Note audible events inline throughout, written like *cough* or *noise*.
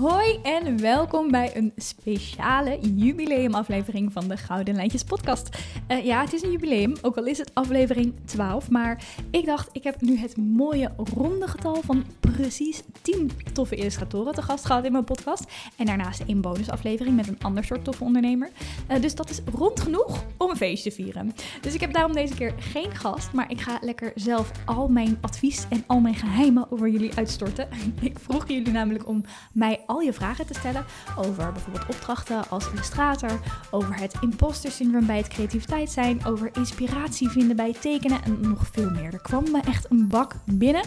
Hoi en welkom bij een speciale jubileumaflevering van de Gouden Lijntjes podcast. Uh, ja, het is een jubileum, ook al is het aflevering 12, maar ik dacht ik heb nu het mooie ronde getal van precies 10 toffe illustratoren te gast gehad in mijn podcast. En daarnaast één bonusaflevering met een ander soort toffe ondernemer. Uh, dus dat is rond genoeg om een feestje te vieren. Dus ik heb daarom deze keer geen gast, maar ik ga lekker zelf al mijn advies en al mijn geheimen over jullie uitstorten. *laughs* ik vroeg jullie namelijk om mij al je vragen te stellen over bijvoorbeeld opdrachten als illustrator, over het imposter syndroom bij het creativiteit zijn, over inspiratie vinden bij het tekenen en nog veel meer. Er kwam me echt een bak binnen.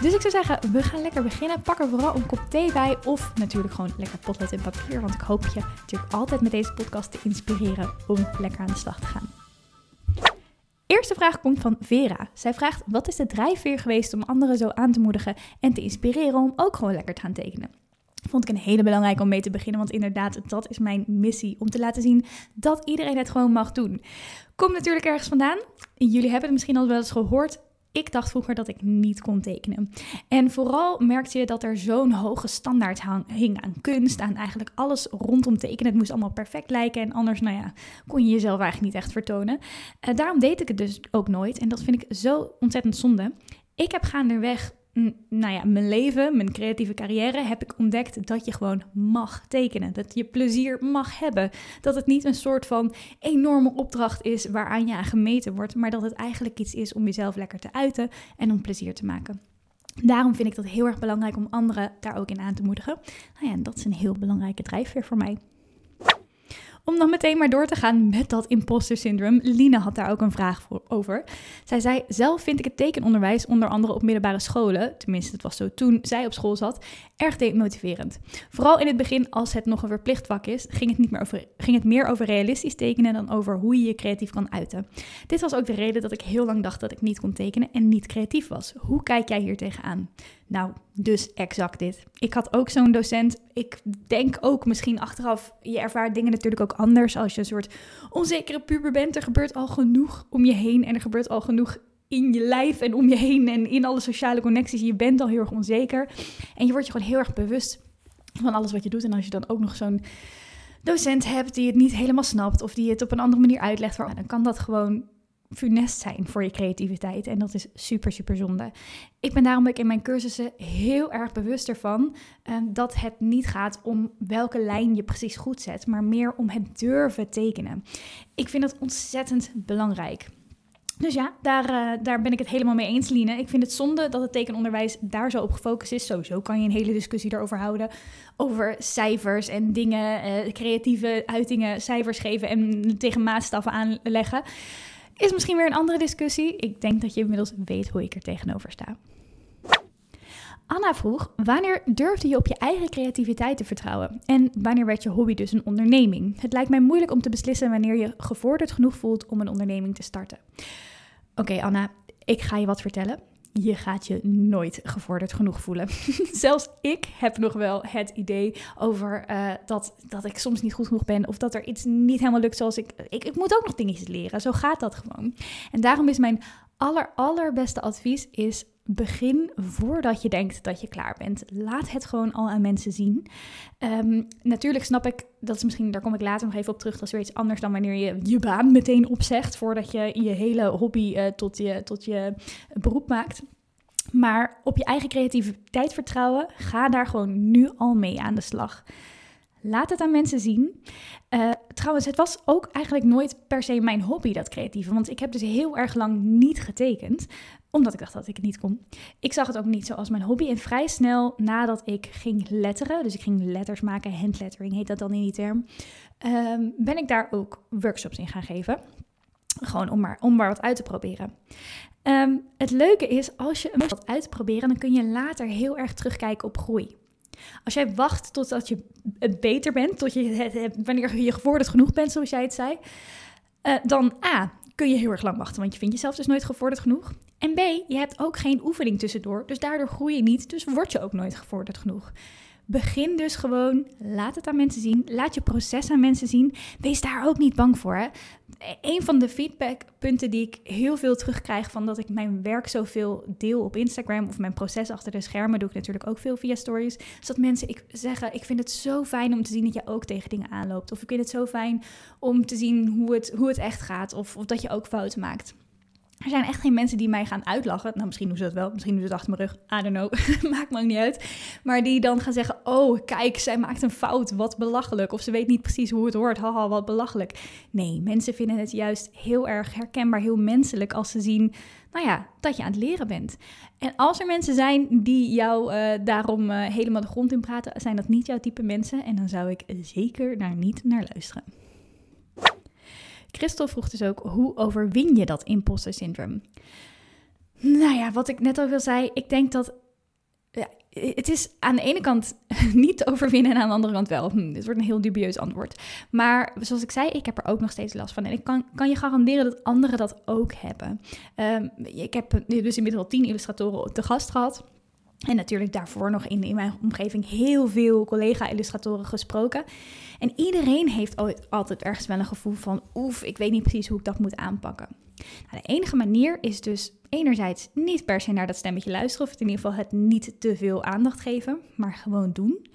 Dus ik zou zeggen, we gaan lekker beginnen. Pak er vooral een kop thee bij of natuurlijk gewoon lekker potlood en papier. Want ik hoop je natuurlijk altijd met deze podcast te inspireren om lekker aan de slag te gaan. Eerste vraag komt van Vera. Zij vraagt: Wat is de drijfveer geweest om anderen zo aan te moedigen en te inspireren om ook gewoon lekker te gaan tekenen? Vond ik een hele belangrijke om mee te beginnen, want inderdaad, dat is mijn missie. Om te laten zien dat iedereen het gewoon mag doen. Komt natuurlijk ergens vandaan. Jullie hebben het misschien al wel eens gehoord. Ik dacht vroeger dat ik niet kon tekenen. En vooral merkte je dat er zo'n hoge standaard hing aan kunst, aan eigenlijk alles rondom tekenen. Het moest allemaal perfect lijken en anders, nou ja, kon je jezelf eigenlijk niet echt vertonen. Uh, daarom deed ik het dus ook nooit en dat vind ik zo ontzettend zonde. Ik heb gaandeweg nou ja, mijn leven, mijn creatieve carrière, heb ik ontdekt dat je gewoon mag tekenen. Dat je plezier mag hebben. Dat het niet een soort van enorme opdracht is waaraan je aan gemeten wordt, maar dat het eigenlijk iets is om jezelf lekker te uiten en om plezier te maken. Daarom vind ik dat heel erg belangrijk om anderen daar ook in aan te moedigen. Nou ja, en dat is een heel belangrijke drijfveer voor mij. Om dan meteen maar door te gaan met dat imposter syndroom. Lina had daar ook een vraag voor, over. Zij zei: Zelf vind ik het tekenonderwijs, onder andere op middelbare scholen, tenminste, het was zo toen zij op school zat, erg demotiverend. Vooral in het begin, als het nog een verplicht vak is, ging het, niet meer over, ging het meer over realistisch tekenen dan over hoe je je creatief kan uiten. Dit was ook de reden dat ik heel lang dacht dat ik niet kon tekenen en niet creatief was. Hoe kijk jij hier tegenaan? Nou, dus exact dit. Ik had ook zo'n docent. Ik denk ook misschien achteraf, je ervaart dingen natuurlijk ook anders als je een soort onzekere puber bent. Er gebeurt al genoeg om je heen en er gebeurt al genoeg in je lijf en om je heen en in alle sociale connecties. Je bent al heel erg onzeker en je wordt je gewoon heel erg bewust van alles wat je doet. En als je dan ook nog zo'n docent hebt die het niet helemaal snapt of die het op een andere manier uitlegt, dan kan dat gewoon funest zijn voor je creativiteit. En dat is super, super zonde. Ik ben daarom ook in mijn cursussen heel erg bewust ervan uh, dat het niet gaat om welke lijn je precies goed zet, maar meer om het durven tekenen. Ik vind dat ontzettend belangrijk. Dus ja, daar, uh, daar ben ik het helemaal mee eens, Line. Ik vind het zonde dat het tekenonderwijs daar zo op gefocust is. Sowieso kan je een hele discussie erover houden. Over cijfers en dingen, uh, creatieve uitingen, cijfers geven en tegen maatstaffen aanleggen. Is misschien weer een andere discussie. Ik denk dat je inmiddels weet hoe ik er tegenover sta. Anna vroeg: Wanneer durfde je op je eigen creativiteit te vertrouwen? En wanneer werd je hobby dus een onderneming? Het lijkt mij moeilijk om te beslissen wanneer je gevorderd genoeg voelt om een onderneming te starten. Oké, Anna, ik ga je wat vertellen je gaat je nooit gevorderd genoeg voelen. *laughs* Zelfs ik heb nog wel het idee over uh, dat, dat ik soms niet goed genoeg ben of dat er iets niet helemaal lukt zoals ik, ik. Ik moet ook nog dingetjes leren. Zo gaat dat gewoon. En daarom is mijn aller, allerbeste advies is begin voordat je denkt dat je klaar bent. Laat het gewoon al aan mensen zien. Um, natuurlijk snap ik, dat is misschien, daar kom ik later nog even op terug, dat is weer iets anders dan wanneer je je baan meteen opzegt voordat je je hele hobby uh, tot, je, tot je beroep maakt. Maar op je eigen creativiteit vertrouwen, ga daar gewoon nu al mee aan de slag. Laat het aan mensen zien. Uh, trouwens, het was ook eigenlijk nooit per se mijn hobby, dat creatieve. Want ik heb dus heel erg lang niet getekend, omdat ik dacht dat ik het niet kon. Ik zag het ook niet zo als mijn hobby. En vrij snel nadat ik ging letteren, dus ik ging letters maken, handlettering heet dat dan in die term, ehm, ben ik daar ook workshops in gaan geven. Gewoon om maar, om maar wat uit te proberen. Um, het leuke is, als je wat uitproberen, dan kun je later heel erg terugkijken op groei. Als jij wacht totdat je beter bent, tot je, wanneer je gevorderd genoeg bent, zoals jij het zei, uh, dan A, kun je heel erg lang wachten, want je vindt jezelf dus nooit gevorderd genoeg. En B, je hebt ook geen oefening tussendoor, dus daardoor groei je niet, dus word je ook nooit gevorderd genoeg. Begin dus gewoon, laat het aan mensen zien, laat je proces aan mensen zien. Wees daar ook niet bang voor. Hè? Een van de feedbackpunten die ik heel veel terugkrijg van dat ik mijn werk zoveel deel op Instagram of mijn proces achter de schermen doe ik natuurlijk ook veel via stories. Is dat mensen ik zeggen, ik vind het zo fijn om te zien dat je ook tegen dingen aanloopt. Of ik vind het zo fijn om te zien hoe het, hoe het echt gaat of, of dat je ook fouten maakt. Er zijn echt geen mensen die mij gaan uitlachen. Nou, misschien doen ze dat wel. Misschien doen ze het achter mijn rug. I don't know. *laughs* Maakt me ook niet uit. Maar die dan gaan zeggen: Oh, kijk, zij maakt een fout. Wat belachelijk. Of ze weet niet precies hoe het hoort. Haha, wat belachelijk. Nee, mensen vinden het juist heel erg herkenbaar, heel menselijk als ze zien. Nou ja, dat je aan het leren bent. En als er mensen zijn die jou uh, daarom uh, helemaal de grond in praten, zijn dat niet jouw type mensen. En dan zou ik zeker daar niet naar luisteren. Christel vroeg dus ook, hoe overwin je dat imposter syndroom? Nou ja, wat ik net al zei, ik denk dat ja, het is aan de ene kant *laughs* niet te overwinnen en aan de andere kant wel. Hm, dit wordt een heel dubieus antwoord. Maar zoals ik zei, ik heb er ook nog steeds last van. En ik kan, kan je garanderen dat anderen dat ook hebben. Um, ik heb dus inmiddels al tien illustratoren te gast gehad. En natuurlijk daarvoor nog in, in mijn omgeving heel veel collega-illustratoren gesproken. En iedereen heeft altijd ergens wel een gevoel van, oef, ik weet niet precies hoe ik dat moet aanpakken. Nou, de enige manier is dus enerzijds niet per se naar dat stemmetje luisteren, of in ieder geval het niet te veel aandacht geven, maar gewoon doen.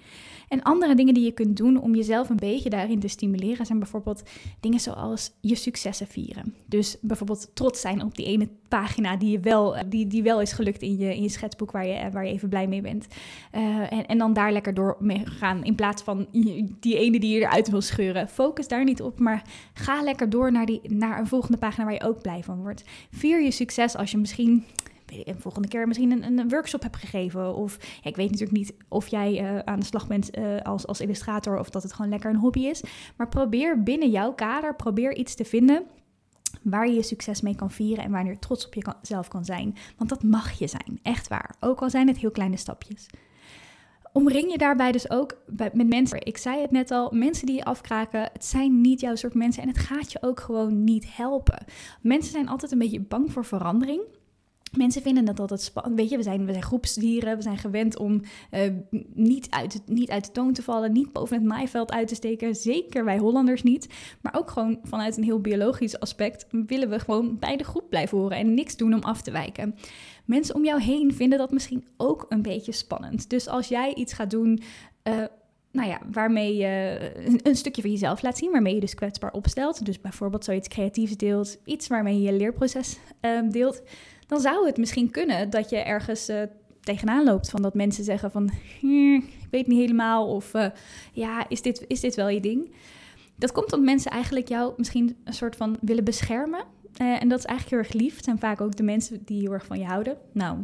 En andere dingen die je kunt doen om jezelf een beetje daarin te stimuleren zijn bijvoorbeeld dingen zoals je successen vieren. Dus bijvoorbeeld trots zijn op die ene pagina die, je wel, die, die wel is gelukt in je, in je schetsboek waar je, waar je even blij mee bent. Uh, en, en dan daar lekker door mee gaan in plaats van die ene die je eruit wil scheuren. Focus daar niet op, maar ga lekker door naar, die, naar een volgende pagina waar je ook blij van wordt. Vier je succes als je misschien een volgende keer misschien een, een workshop hebt gegeven. Of ja, ik weet natuurlijk niet of jij uh, aan de slag bent uh, als, als illustrator of dat het gewoon lekker een hobby is. Maar probeer binnen jouw kader, probeer iets te vinden waar je je succes mee kan vieren en waar je trots op jezelf kan zijn. Want dat mag je zijn, echt waar. Ook al zijn het heel kleine stapjes. Omring je daarbij dus ook met mensen. Ik zei het net al, mensen die je afkraken, het zijn niet jouw soort mensen en het gaat je ook gewoon niet helpen. Mensen zijn altijd een beetje bang voor verandering. Mensen vinden dat altijd spannend. Weet je, we zijn, we zijn groepsdieren. We zijn gewend om uh, niet, uit, niet uit de toon te vallen. Niet boven het maaiveld uit te steken. Zeker wij Hollanders niet. Maar ook gewoon vanuit een heel biologisch aspect willen we gewoon bij de groep blijven horen. En niks doen om af te wijken. Mensen om jou heen vinden dat misschien ook een beetje spannend. Dus als jij iets gaat doen. Uh, nou ja, waarmee je een, stukje van jezelf laat zien, waarmee je dus kwetsbaar opstelt. Dus bijvoorbeeld zoiets creatiefs deelt, iets waarmee je je leerproces uh, deelt dan zou het misschien kunnen dat je ergens uh, tegenaan loopt van dat mensen zeggen van, hm, ik weet niet helemaal of uh, ja, is dit, is dit wel je ding? Dat komt omdat mensen eigenlijk jou misschien een soort van willen beschermen. Uh, en dat is eigenlijk heel erg lief. Het zijn vaak ook de mensen die heel erg van je houden. Nou,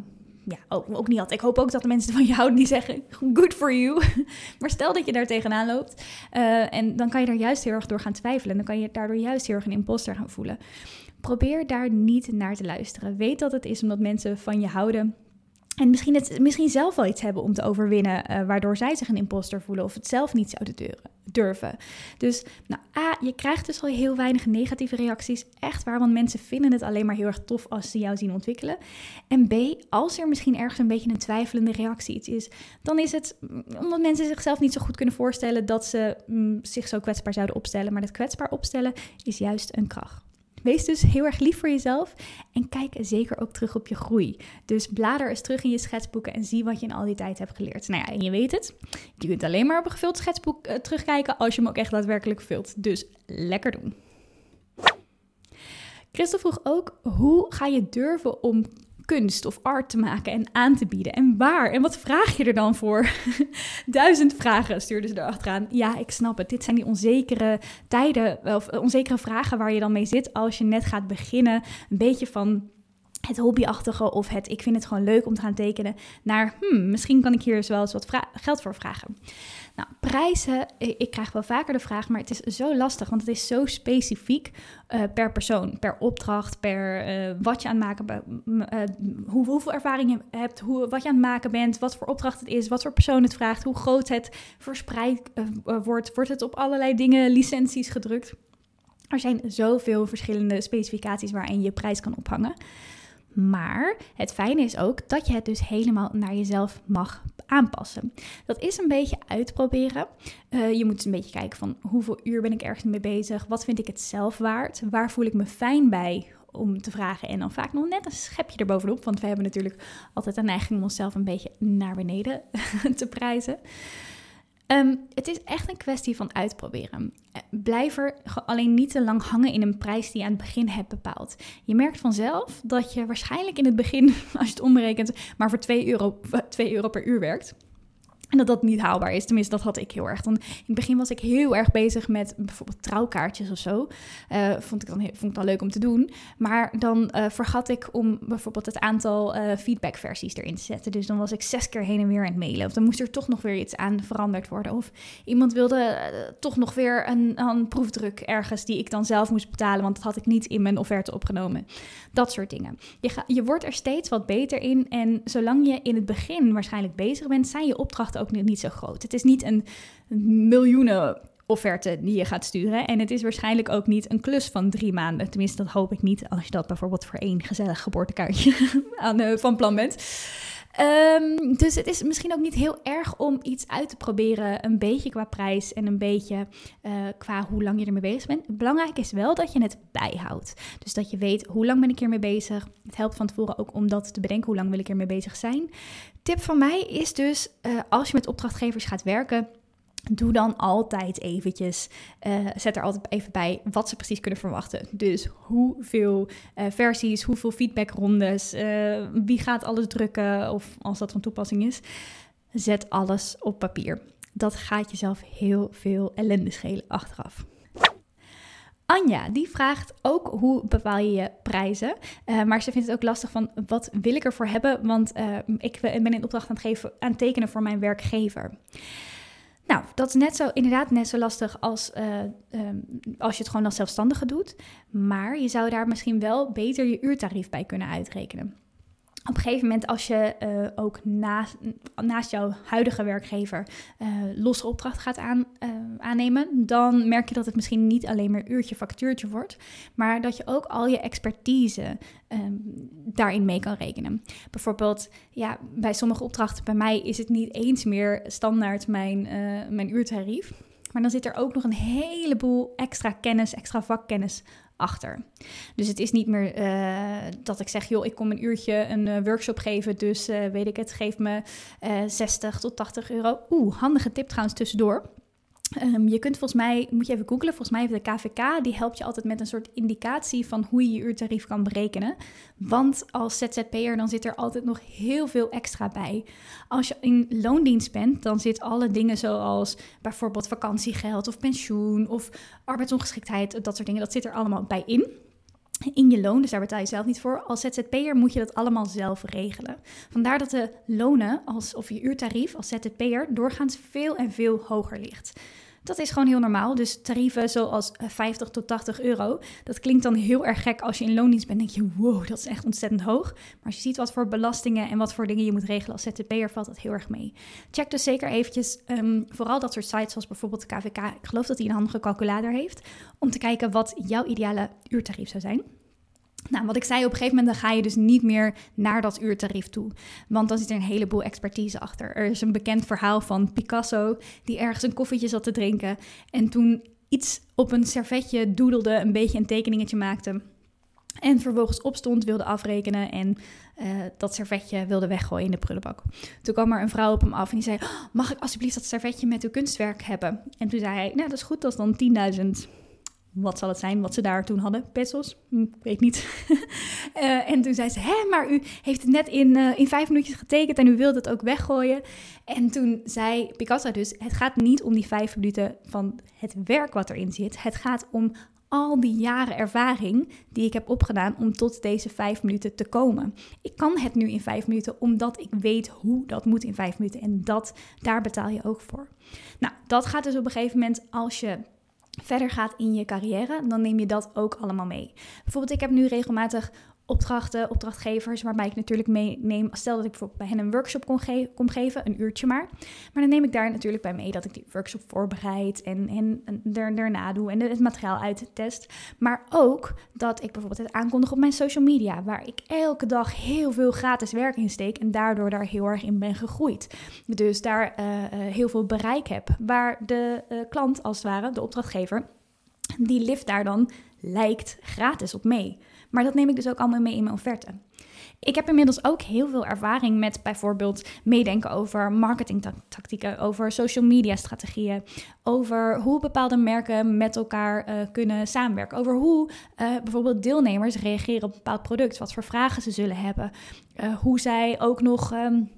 ja, ook, niet altijd. Ik hoop ook dat de mensen van je houden die zeggen, good for you. *laughs* maar stel dat je daar tegenaan loopt en dan kan je daar juist heel erg door gaan twijfelen. En dan kan je daardoor juist heel erg een imposter gaan voelen. Probeer daar niet naar te luisteren. Weet dat het is omdat mensen van je houden. En misschien, het, misschien zelf wel iets hebben om te overwinnen, uh, waardoor zij zich een imposter voelen of het zelf niet zouden durven. Dus, nou, A, je krijgt dus al heel weinig negatieve reacties. Echt waar, want mensen vinden het alleen maar heel erg tof als ze jou zien ontwikkelen. En B, als er misschien ergens een beetje een twijfelende reactie iets is, dan is het mm, omdat mensen zichzelf niet zo goed kunnen voorstellen dat ze mm, zich zo kwetsbaar zouden opstellen. Maar dat kwetsbaar opstellen is juist een kracht. Wees dus heel erg lief voor jezelf en kijk zeker ook terug op je groei. Dus blader eens terug in je schetsboeken en zie wat je in al die tijd hebt geleerd. Nou ja, en je weet het, je kunt alleen maar op een gevuld schetsboek uh, terugkijken als je hem ook echt daadwerkelijk vult. Dus lekker doen. Christel vroeg ook, hoe ga je durven om kunst of art te maken en aan te bieden? En waar? En wat vraag je er dan voor? *laughs* Duizend vragen stuurden ze erachteraan. Ja, ik snap het. Dit zijn die onzekere tijden, of onzekere vragen waar je dan mee zit als je net gaat beginnen. Een beetje van het hobbyachtige of het ik vind het gewoon leuk om te gaan tekenen, naar hmm, misschien kan ik hier eens wel eens wat geld voor vragen. Nou, prijzen, ik krijg wel vaker de vraag, maar het is zo lastig, want het is zo specifiek uh, per persoon, per opdracht, per uh, wat je aan het maken uh, hoe, hoeveel ervaring je hebt, hoe, wat je aan het maken bent, wat voor opdracht het is, wat voor persoon het vraagt, hoe groot het verspreid wordt, wordt het op allerlei dingen, licenties gedrukt. Er zijn zoveel verschillende specificaties waarin je prijs kan ophangen. Maar het fijne is ook dat je het dus helemaal naar jezelf mag aanpassen. Dat is een beetje uitproberen. Uh, je moet een beetje kijken van hoeveel uur ben ik ergens mee bezig? Wat vind ik het zelf waard? Waar voel ik me fijn bij? om te vragen. En dan vaak nog net een schepje erbovenop. Want we hebben natuurlijk altijd een neiging om onszelf een beetje naar beneden *laughs* te prijzen. Ehm, het is echt een kwestie van uitproberen. Eh, blijf er alleen niet te lang hangen in een prijs die je aan het begin hebt bepaald. Je merkt vanzelf dat je waarschijnlijk in het begin, *laughs* als je het omrekent, maar voor 2 euro, 2 euro per uur werkt. En dat dat niet haalbaar is. Tenminste, dat had ik heel erg. Dan, in het begin was ik heel erg bezig met bijvoorbeeld trouwkaartjes of zo. Uh, vond, ik dan, vond ik dan leuk om te doen. Maar dan uh, vergat ik om bijvoorbeeld het aantal uh, feedbackversies erin te zetten. Dus dan was ik zes keer heen en weer aan het mailen. Of dan moest er toch nog weer iets aan veranderd worden. Of iemand wilde toch nog weer een, een proefdruk ergens die ik dan zelf moest betalen. Want dat had ik niet in mijn offerte opgenomen. Dat soort dingen. Je, ga, je wordt er steeds wat beter in. En zolang je in het begin waarschijnlijk bezig bent, zijn je opdrachten ook niet zo groot. Het is niet een miljoenen offerte die je gaat sturen. En het is waarschijnlijk ook niet een klus van drie maanden. Tenminste, dat hoop ik niet als je dat bijvoorbeeld voor één gezellig geboortekaartje *laughs* aan, uh, van plan bent. Um, dus het is misschien ook niet heel erg om iets uit te proberen, een beetje qua prijs en een beetje uh, qua hoe lang je ermee bezig bent. Belangrijk is wel dat je het bijhoudt. Dus dat je weet hoe lang ben ik hiermee bezig. Het helpt van tevoren ook om dat te bedenken, hoe lang wil ik ermee bezig zijn. Tip van mij is dus, uh, als je met opdrachtgevers gaat werken, Doe dan altijd eventjes, uh, zet er altijd even bij wat ze precies kunnen verwachten. Dus hoeveel uh, versies, hoeveel feedbackrondes, uh, wie gaat alles drukken of als dat van toepassing is. Zet alles op papier. Dat gaat jezelf heel veel ellende schelen achteraf. Anja, die vraagt ook hoe bepaal je je prijzen. maar ze vindt het ook lastig van wat wil ik ervoor hebben, want ik ben in opdracht aan het, geven, aan tekenen voor mijn werkgever. Nou, dat is net zo, inderdaad net zo lastig als, uh, um, als je het gewoon als zelfstandige doet. Maar je zou daar misschien wel beter je uurtarief bij kunnen uitrekenen op een gegeven moment, als je uh, ook naast, naast jouw huidige werkgever uh, losse opdracht gaat aan, uh, aannemen, dan merk je dat het misschien niet alleen maar uurtje factuurtje wordt, maar dat je ook al je expertise um, daarin mee kan rekenen. Bijvoorbeeld, ja, bij sommige opdrachten bij mij is het niet eens meer standaard mijn, mijn uurtarief. Maar dan zit er ook nog een heleboel extra kennis, extra vakkennis achter. Dus het is niet meer uh, dat ik zeg, joh, ik kom een uurtje een uh, workshop geven, dus uh, weet ik het, geef me 60 tot 80 euro. Oeh, handige tip trouwens tussendoor. Um, je kunt volgens mij, moet je even googlen, volgens mij heeft de KVK, die helpt je altijd met een soort indicatie van hoe je je uurtarief kan berekenen. Want als ZZP'er dan zit er altijd nog heel veel extra bij. Als je in loondienst bent, dan zit alle dingen zoals bijvoorbeeld vakantiegeld of pensioen of arbeidsongeschiktheid, dat soort dingen, dat zit er allemaal bij in in je loon, dus daar betaal je zelf niet voor. Als ZZP'er moet je dat allemaal zelf regelen. Vandaar dat de lonen als, of je uurtarief als ZZP'er doorgaans veel en veel hoger ligt. Dat is gewoon heel normaal. Dus tarieven zoals 50 eh, tot 80 euro, dat klinkt dan heel erg gek als je in loondienst bent. denk je, wow, dat is echt ontzettend hoog. Maar als je ziet wat voor belastingen en wat voor dingen je moet regelen als ZZP'er, valt dat heel erg mee. Check dus zeker eventjes, um, vooral dat soort sites zoals bijvoorbeeld de KVK. Ik geloof dat hij een handige calculator heeft, om te kijken wat jouw ideale uurtarief zou zijn. Nou, wat ik zei, op een gegeven moment dan ga je dus niet meer naar dat uurtarief toe. Want dan zit er een heleboel expertise achter. Er is een bekend verhaal van Picasso die ergens een koffietje zat te drinken. En toen iets op een servetje doedelde, een beetje een tekeningetje maakte. En vervolgens opstond, wilde afrekenen en uh, dat servetje wilde weggooien in de prullenbak. Toen kwam er een vrouw op hem af en die zei: oh, Mag ik alsjeblieft dat servetje met uw kunstwerk hebben? En toen zei hij: Nou, dat is goed, dat is dan 10.000 wat zal het zijn wat ze daar toen hadden? Pesos? Hm, weet niet. uh, *laughs* en toen zei ze, hè, maar u heeft het net in, uh, in vijf minuutjes getekend en u wilde het ook weggooien. En toen zei Picasso dus, het gaat niet om die vijf minuten van het werk wat erin zit. Het gaat om al die jaren ervaring die ik heb opgedaan om tot deze vijf minuten te komen. Ik kan het nu in vijf minuten omdat ik weet hoe dat moet in vijf minuten. En dat, daar betaal je ook voor. Nou, dat gaat dus op een gegeven moment als je verder gaat in je carrière, dan neem je dat ook allemaal mee. Bijvoorbeeld, ik heb nu regelmatig opdrachten, opdrachtgevers, waarbij ik natuurlijk meeneem. Stel dat ik bijvoorbeeld bij hen een workshop kon geven, een uurtje maar. Maar dan neem ik daar natuurlijk bij mee dat ik die workshop voorbereid en, en, daarna doe en het materiaal uittest. Maar ook dat ik bijvoorbeeld het aankondig op mijn social media, waar ik elke dag heel veel gratis werk in steek en daardoor daar heel erg in ben gegroeid. Dus daar uh, heel veel bereik heb, waar de uh, klant als het ware, de opdrachtgever, die lift daar dan lijkt gratis op mee. Maar dat neem ik dus ook allemaal mee in mijn offerte. Ik heb inmiddels ook heel veel ervaring met bijvoorbeeld meedenken over marketingtactieken, over social media strategieën, over hoe bepaalde merken met elkaar uh, kunnen samenwerken, over hoe uh, bijvoorbeeld deelnemers reageren op een bepaald product, wat voor vragen ze zullen hebben, uh, hoe zij ook nog. Um,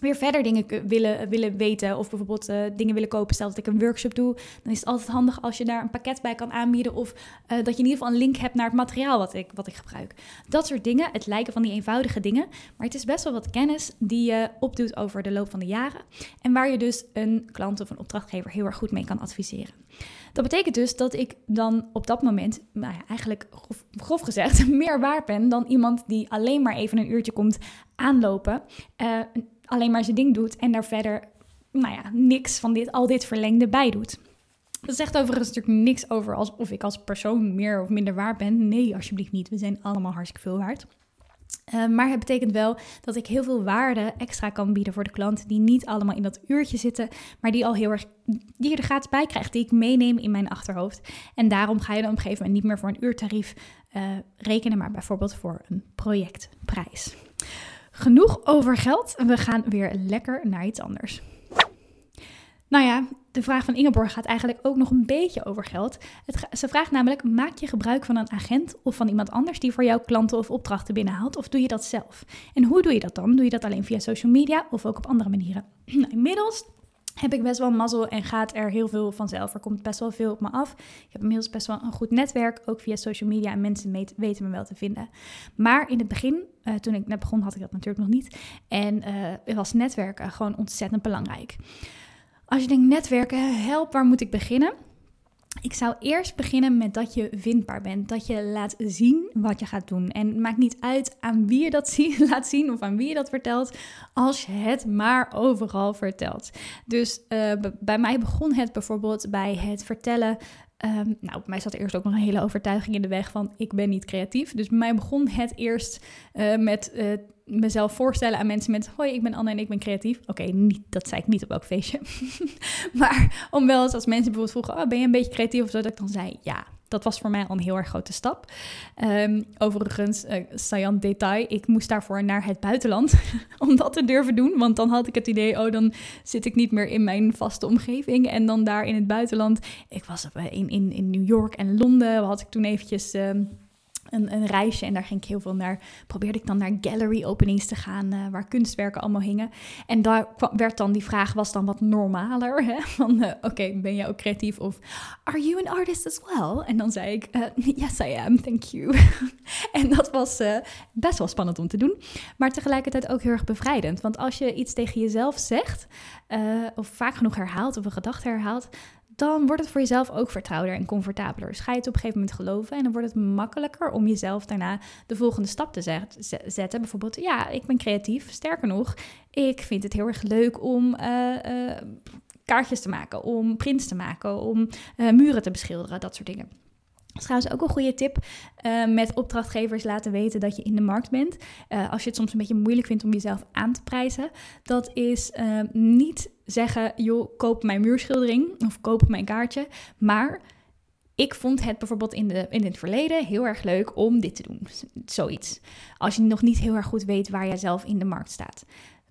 weer verder dingen willen, willen weten of bijvoorbeeld uh, dingen willen kopen. Stel dat ik een workshop doe, dan is het altijd handig als je daar een pakket bij kan aanbieden of uh, dat je in ieder geval een link hebt naar het materiaal wat ik, wat ik gebruik. Dat soort dingen, het lijken van die eenvoudige dingen, maar het is best wel wat kennis die je opdoet over de loop van de jaren en waar je dus een klant of een opdrachtgever heel erg goed mee kan adviseren. Dat betekent dus dat ik dan op dat moment, nou ja, eigenlijk grof, grof gezegd, *laughs* meer waard ben dan iemand die alleen maar even een uurtje komt aanlopen. Uh, alleen maar zijn ding doet en daar verder, nou ja, niks van dit, al dit verlengde bij doet. Dat zegt overigens natuurlijk niks over of ik als persoon meer of minder waard ben. Nee, alsjeblieft niet. We zijn allemaal hartstikke veel waard. Uh, maar het betekent wel dat ik heel veel waarde extra kan bieden voor de klant, die niet allemaal in dat uurtje zitten, maar die al heel erg, die je er gratis bij krijgt, die ik meeneem in mijn achterhoofd. En daarom ga je dan op een gegeven moment niet meer voor een uurtarief uh, rekenen, maar bijvoorbeeld voor een projectprijs. Genoeg over geld. We gaan weer lekker naar iets anders. Nou ja, de vraag van Ingeborg gaat eigenlijk ook nog een beetje over geld. Het, ze vraagt namelijk: maak je gebruik van een agent of van iemand anders die voor jou klanten of opdrachten binnenhaalt, of doe je dat zelf? En hoe doe je dat dan? Doe je dat alleen via social media of ook op andere manieren? *clears throat* Nou, inmiddels heb ik best wel mazzel en gaat er heel veel vanzelf. Er komt best wel veel op me af. Ik heb inmiddels best wel een goed netwerk, ook via social media. En mensen weten me wel te vinden. Maar in het begin, uh, toen ik net begon, had ik dat natuurlijk nog niet. En uh, was netwerken gewoon ontzettend belangrijk. Als je denkt netwerken, help, waar moet ik beginnen? Ik zou eerst beginnen met dat je vindbaar bent. Dat je laat zien wat je gaat doen. En het maakt niet uit aan wie je dat *laughs* laat zien of aan wie je dat vertelt, als je het maar overal vertelt. Dus uh, bij mij begon het bijvoorbeeld bij het vertellen Um, nou, bij mij zat eerst ook nog een hele overtuiging in de weg van ik ben niet creatief. Dus bij mij begon het eerst uh, met uh, mezelf voorstellen aan mensen met hoi, ik ben Anne en ik ben creatief. Oké, okay, dat zei ik niet op elk feestje. *laughs* maar om wel eens als mensen bijvoorbeeld vroegen, oh, ben je een beetje creatief of zo, dat ik dan zei ja. Dat was voor mij al een heel erg grote stap. Um, overigens, uh, saillant detail, ik moest daarvoor naar het buitenland *laughs* om dat te durven doen. Want dan had ik het idee, oh, dan zit ik niet meer in mijn vaste omgeving. En dan daar in het buitenland, ik was in, in, in New York en Londen, had ik toen eventjes... Um, een, een, reisje en daar ging ik heel veel naar. Probeerde ik dan naar gallery openings te gaan, uh, waar kunstwerken allemaal hingen. En daar werd dan die vraag was dan wat normaler. Hè? *laughs* Van uh, oké, ben je ook creatief of are you an artist as well? En dan zei ik uh, yes I am, thank you. *laughs* en dat was best wel spannend om te doen, maar tegelijkertijd ook heel erg bevrijdend. Want als je iets tegen jezelf zegt of vaak genoeg herhaalt of een gedachte herhaalt, dan wordt het voor jezelf ook vertrouwder en comfortabeler. Dus ga je het op een gegeven moment geloven en dan wordt het makkelijker om jezelf daarna de volgende stap te zetten. Bijvoorbeeld, ja, ik ben creatief. Sterker nog, ik vind het heel erg leuk om uh, uh, kaartjes te maken, om prints te maken, om uh, muren te beschilderen, dat soort dingen. Is trouwens ook een goede tip. Uh, met opdrachtgevers laten weten dat je in de markt bent. Uh, als je het soms een beetje moeilijk vindt om jezelf aan te prijzen. Dat is uh, niet zeggen, joh, koop mijn muurschildering of koop mijn kaartje. Maar ik vond het bijvoorbeeld in, de, in het verleden heel erg leuk om dit te doen. Zoiets. Als je nog niet heel erg goed weet waar jij zelf in de markt staat.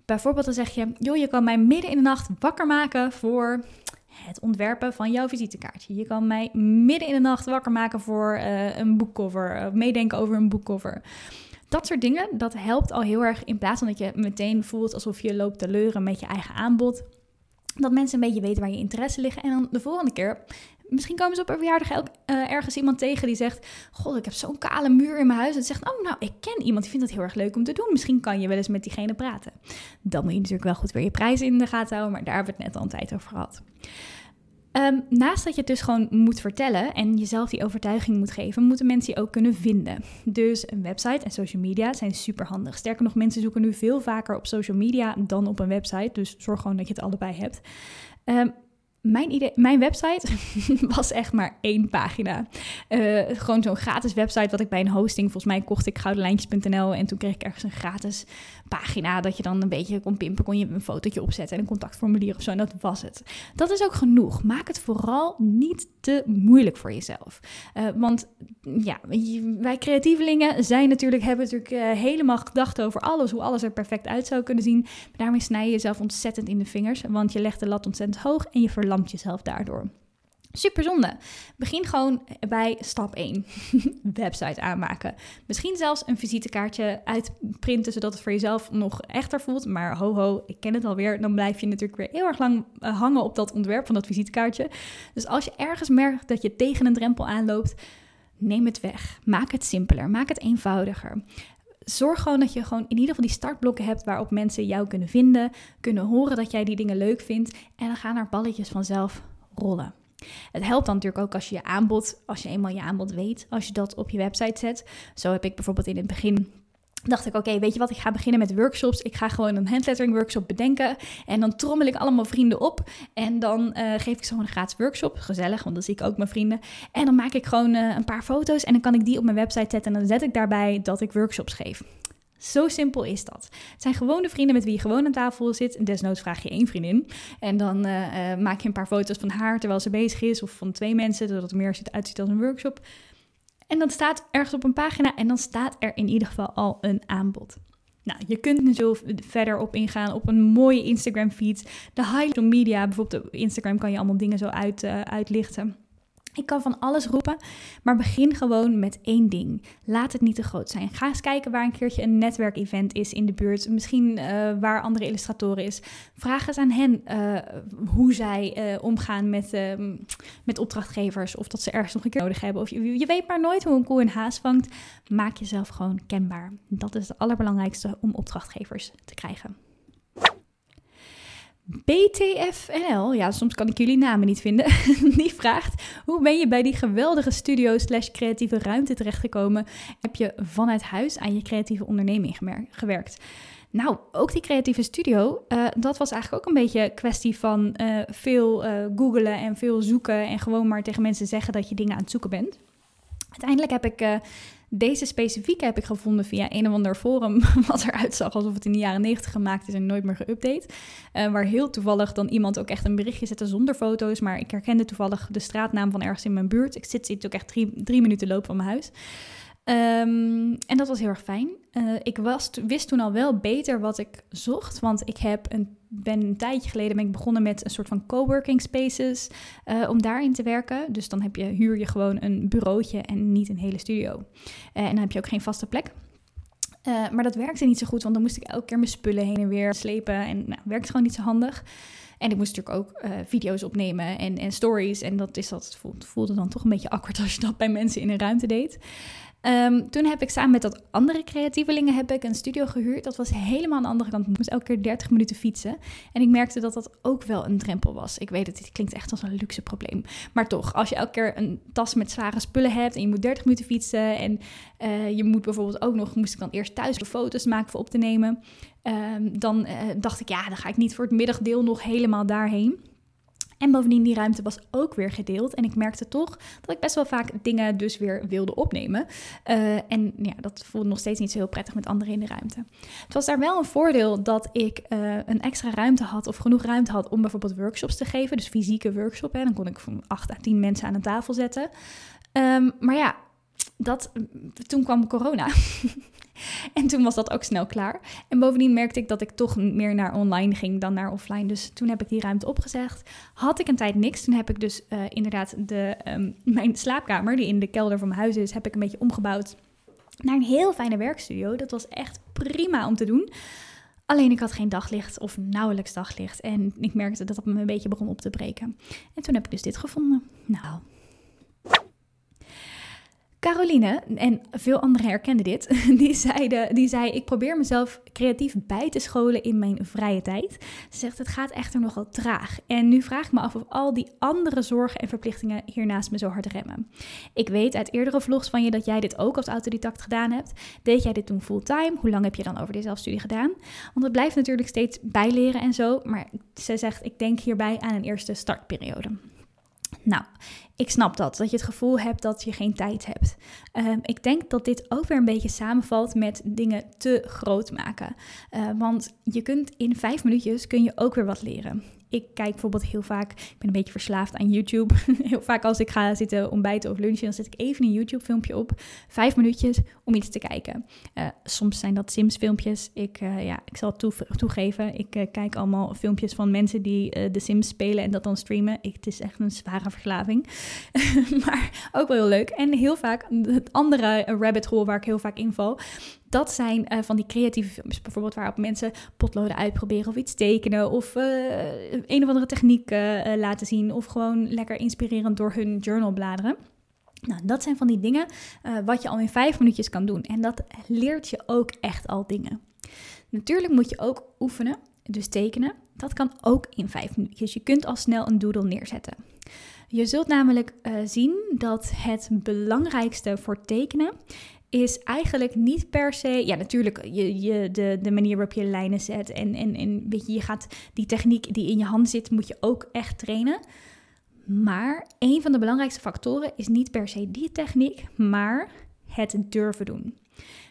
Bijvoorbeeld dan zeg je, joh, je kan mij midden in de nacht wakker maken voor het ontwerpen van jouw visitekaartje. Je kan mij midden in de nacht wakker maken voor uh, een boekcover, uh, meedenken over een boekcover. Dat soort dingen, dat helpt al heel erg in plaats van dat je meteen voelt alsof je loopt te leuren met je eigen aanbod. Dat mensen een beetje weten waar je interesse liggen. En dan de volgende keer, misschien komen ze op een verjaardag uh, ergens iemand tegen die zegt: God, ik heb zo'n kale muur in mijn huis. En zegt: Oh, nou, ik ken iemand die vindt dat heel erg leuk om te doen. Misschien kan je wel eens met diegene praten. Dan moet je natuurlijk wel goed weer je prijzen in de gaten houden, maar daar hebben we het net al een tijd over gehad. Ehm, naast dat je het dus gewoon moet vertellen en jezelf die overtuiging moet geven, moeten mensen je ook kunnen vinden. Dus een website en social media zijn super handig. Sterker nog, mensen zoeken nu veel vaker op social media dan op een website. Dus zorg gewoon dat je het allebei hebt. Um, mijn, idee, mijn website *laughs* was echt maar één pagina. Uh, gewoon zo'n gratis website wat ik bij een hosting, volgens mij kocht ik goudenlijntjes.nl en toen kreeg ik ergens een gratis pagina dat je dan een beetje kon pimpen, kon je een fotootje opzetten en een contactformulier of zo en dat was het. Dat is ook genoeg. Maak het vooral niet te moeilijk voor jezelf. Uh, want ja, wij creatievelingen zijn natuurlijk, hebben natuurlijk uh, helemaal gedacht over alles, hoe alles er perfect uit zou kunnen zien. Maar daarmee snij je jezelf ontzettend in de vingers, want je legt de lat ontzettend hoog en je verlaat verlamt jezelf daardoor. Super zonde. Begin gewoon bij stap 1. *laughs* Website aanmaken. Misschien zelfs een visitekaartje uitprinten, zodat het voor jezelf nog echter voelt. Maar ho ho, ik ken het alweer. Dan blijf je natuurlijk weer heel erg lang eh, hangen op dat ontwerp van dat visitekaartje. Dus als je ergens merkt dat je tegen een drempel aanloopt, neem het weg. Maak het simpeler. Maak het eenvoudiger zorg gewoon dat je gewoon in ieder geval die startblokken hebt waarop mensen jou kunnen vinden, kunnen horen dat jij die dingen leuk vindt en dan gaan er balletjes vanzelf rollen. Het helpt dan natuurlijk ook als je je aanbod, als je eenmaal je aanbod weet, als je dat op je website zet. Zo heb ik bijvoorbeeld in het begin dacht ik, oké, weet je wat, ik ga beginnen met workshops. Ik ga gewoon een handlettering workshop bedenken. En dan trommel ik allemaal vrienden op. En dan uh, geef ik ze gewoon een gratis workshop. Gezellig, want dan zie ik ook mijn vrienden. En dan maak ik gewoon uh, een paar foto's en dan kan ik die op mijn website zetten. En dan zet ik daarbij dat ik workshops geef. Zo simpel is dat. Het zijn gewone vrienden met wie je gewoon aan tafel zit. Desnoods vraag je één vriendin. En dan uh, maak je een paar foto's van haar terwijl ze bezig is. Of van twee mensen, zodat het meer uitziet als een workshop. En dan staat ergens op een pagina en dan staat er in ieder geval al een aanbod. Nou, je kunt zo verder op ingaan op een mooie Instagram feed. De highlight media, bijvoorbeeld op Instagram kan je allemaal dingen zo uit, uh, uitlichten. Ik kan van alles roepen, maar begin gewoon met één ding. Laat het niet te groot zijn. Ga eens kijken waar een keertje een netwerkevent is in de buurt. Misschien uh, waar andere illustratoren is. Vraag eens aan hen uh, hoe zij uh, omgaan met, ehm, met opdrachtgevers. Of dat ze ergens nog een keer nodig hebben. Of je, je weet maar nooit hoe een koe een haas vangt. Maak jezelf gewoon kenbaar. Dat is het allerbelangrijkste om opdrachtgevers te krijgen. BTFNL, ja, soms kan ik jullie namen niet vinden, *laughs* die vraagt: hoe ben je bij die geweldige studio slash creatieve ruimte terechtgekomen? Heb je vanuit huis aan je creatieve onderneming gewerkt? Nou, ook die creatieve studio, uh, dat was eigenlijk ook een beetje kwestie van uh, veel uh, googlen en veel zoeken en gewoon maar tegen mensen zeggen dat je dingen aan het zoeken bent. Uiteindelijk heb ik deze specifieke heb ik gevonden via een of ander forum, *laughs* wat eruit zag alsof het in de jaren 90 gemaakt is en nooit meer geüpdate. Uh, waar heel toevallig dan iemand ook echt een berichtje zette zonder foto's, maar ik herkende toevallig de straatnaam van ergens in mijn buurt. Ik zit, zit ook echt drie, drie minuten loop van mijn huis. Um, en dat was heel erg fijn. Uh, ik was, wist toen al wel beter wat ik zocht, want ik heb een, ben een tijdje geleden ben ik begonnen met een soort van coworking spaces uh, om daarin te werken. Dus dan heb je, huur je gewoon een bureautje en niet een hele studio. Uh, en dan heb je ook geen vaste plek. maar dat werkte niet zo goed, want dan moest ik elke keer mijn spullen heen en weer slepen en nou, werkte gewoon niet zo handig. En ik moest natuurlijk ook video's opnemen en, en stories. En dat, is, dat voelde, dan toch een beetje awkward *laughs* als je dat bij mensen in een ruimte deed. Um, toen heb ik samen met dat andere creatievelingen heb ik een studio gehuurd. Dat was helemaal aan de andere kant. Ik moest elke keer 30 minuten fietsen. En ik merkte dat dat ook wel een drempel was. Ik weet het, dit klinkt echt als een luxe probleem. Maar toch, als je elke keer een tas met zware spullen hebt en je moet 30 minuten fietsen. En uh, je moet bijvoorbeeld ook nog, moest ik dan eerst thuis de foto's maken voor op te nemen. Um, dan uh, dacht ik, ja, dan ga ik niet voor het middagdeel nog helemaal daarheen. En bovendien, die ruimte was ook weer gedeeld. En ik merkte toch dat ik best wel vaak dingen dus weer wilde opnemen. Uh, en ja, dat voelde nog steeds niet zo heel prettig met anderen in de ruimte. Het was daar wel een voordeel dat ik uh, een extra ruimte had of genoeg ruimte had om bijvoorbeeld workshops te geven. Dus fysieke workshops. Dan kon ik van 8 à 10 mensen aan een tafel zetten. Um, maar ja, dat, toen kwam corona. *laughs* *laughs* en toen was dat ook snel klaar. En bovendien merkte ik dat ik toch meer naar online ging dan naar offline. Dus toen heb ik die ruimte opgezegd. Had ik een tijd niks. Toen heb ik dus uh, inderdaad de, um, *laughs* mijn slaapkamer, die in de kelder van mijn huis is, heb ik een beetje omgebouwd naar een heel fijne werkstudio. Dat was echt prima om te doen. Alleen ik had geen daglicht of nauwelijks daglicht. En ik merkte dat dat me een beetje begon op te breken. En toen heb ik dus dit gevonden. Nou, Caroline, en veel anderen herkenden dit, *laughs* die, zeiden, die zei: Ik probeer mezelf creatief bij te scholen in mijn vrije tijd. Ze zegt: Het gaat echter nogal traag. En nu vraag ik me af of al die andere zorgen en verplichtingen hiernaast me zo hard remmen. Ik weet uit eerdere vlogs van je dat jij dit ook als autodidact gedaan hebt. Deed jij dit toen fulltime? Hoe lang heb je dan over de zelfstudie gedaan? Want het blijft natuurlijk steeds bijleren en zo. Maar ze zegt: Ik denk hierbij aan een eerste startperiode. Nou, ik snap dat, dat je het gevoel hebt dat je geen tijd hebt. Ehm, ik denk dat dit ook weer een beetje samenvalt met dingen te groot maken. Uh, want je kunt in vijf minuutjes kun je ook weer wat leren ik kijk bijvoorbeeld heel vaak, ik ben een beetje verslaafd aan YouTube. *laughs* heel vaak als ik ga zitten ontbijten of lunchen, dan zet ik even een YouTube filmpje op. Vijf minuutjes om iets te kijken. Uh, soms zijn dat Sims filmpjes. Ik, uh, ja, ik zal toe, toegeven, ik uh, kijk allemaal filmpjes van mensen die de Sims spelen en dat dan streamen. Het is echt een zware verslaving. *laughs* maar ook wel heel leuk. En heel vaak, het andere rabbit hole waar ik heel vaak inval, dat zijn uh, van die creatieve filmpjes, bijvoorbeeld waarop mensen potloden uitproberen of iets tekenen of uh, een of andere techniek uh, laten zien of gewoon lekker inspirerend door hun journal bladeren. Nou, dat zijn van die dingen wat je al in vijf minuutjes kan doen. En dat leert je ook echt al dingen. Natuurlijk moet je ook oefenen, dus tekenen. Dat kan ook in vijf minuutjes. Je kunt al snel een doodle neerzetten. Je zult namelijk zien dat het belangrijkste voor tekenen is eigenlijk niet per se. Ja, natuurlijk, je, je, de, de manier waarop je lijnen zet. En, en, en weet je, je gaat die techniek die in je hand zit, moet je ook echt trainen. Maar een van de belangrijkste factoren is niet per se die techniek, maar het durven doen.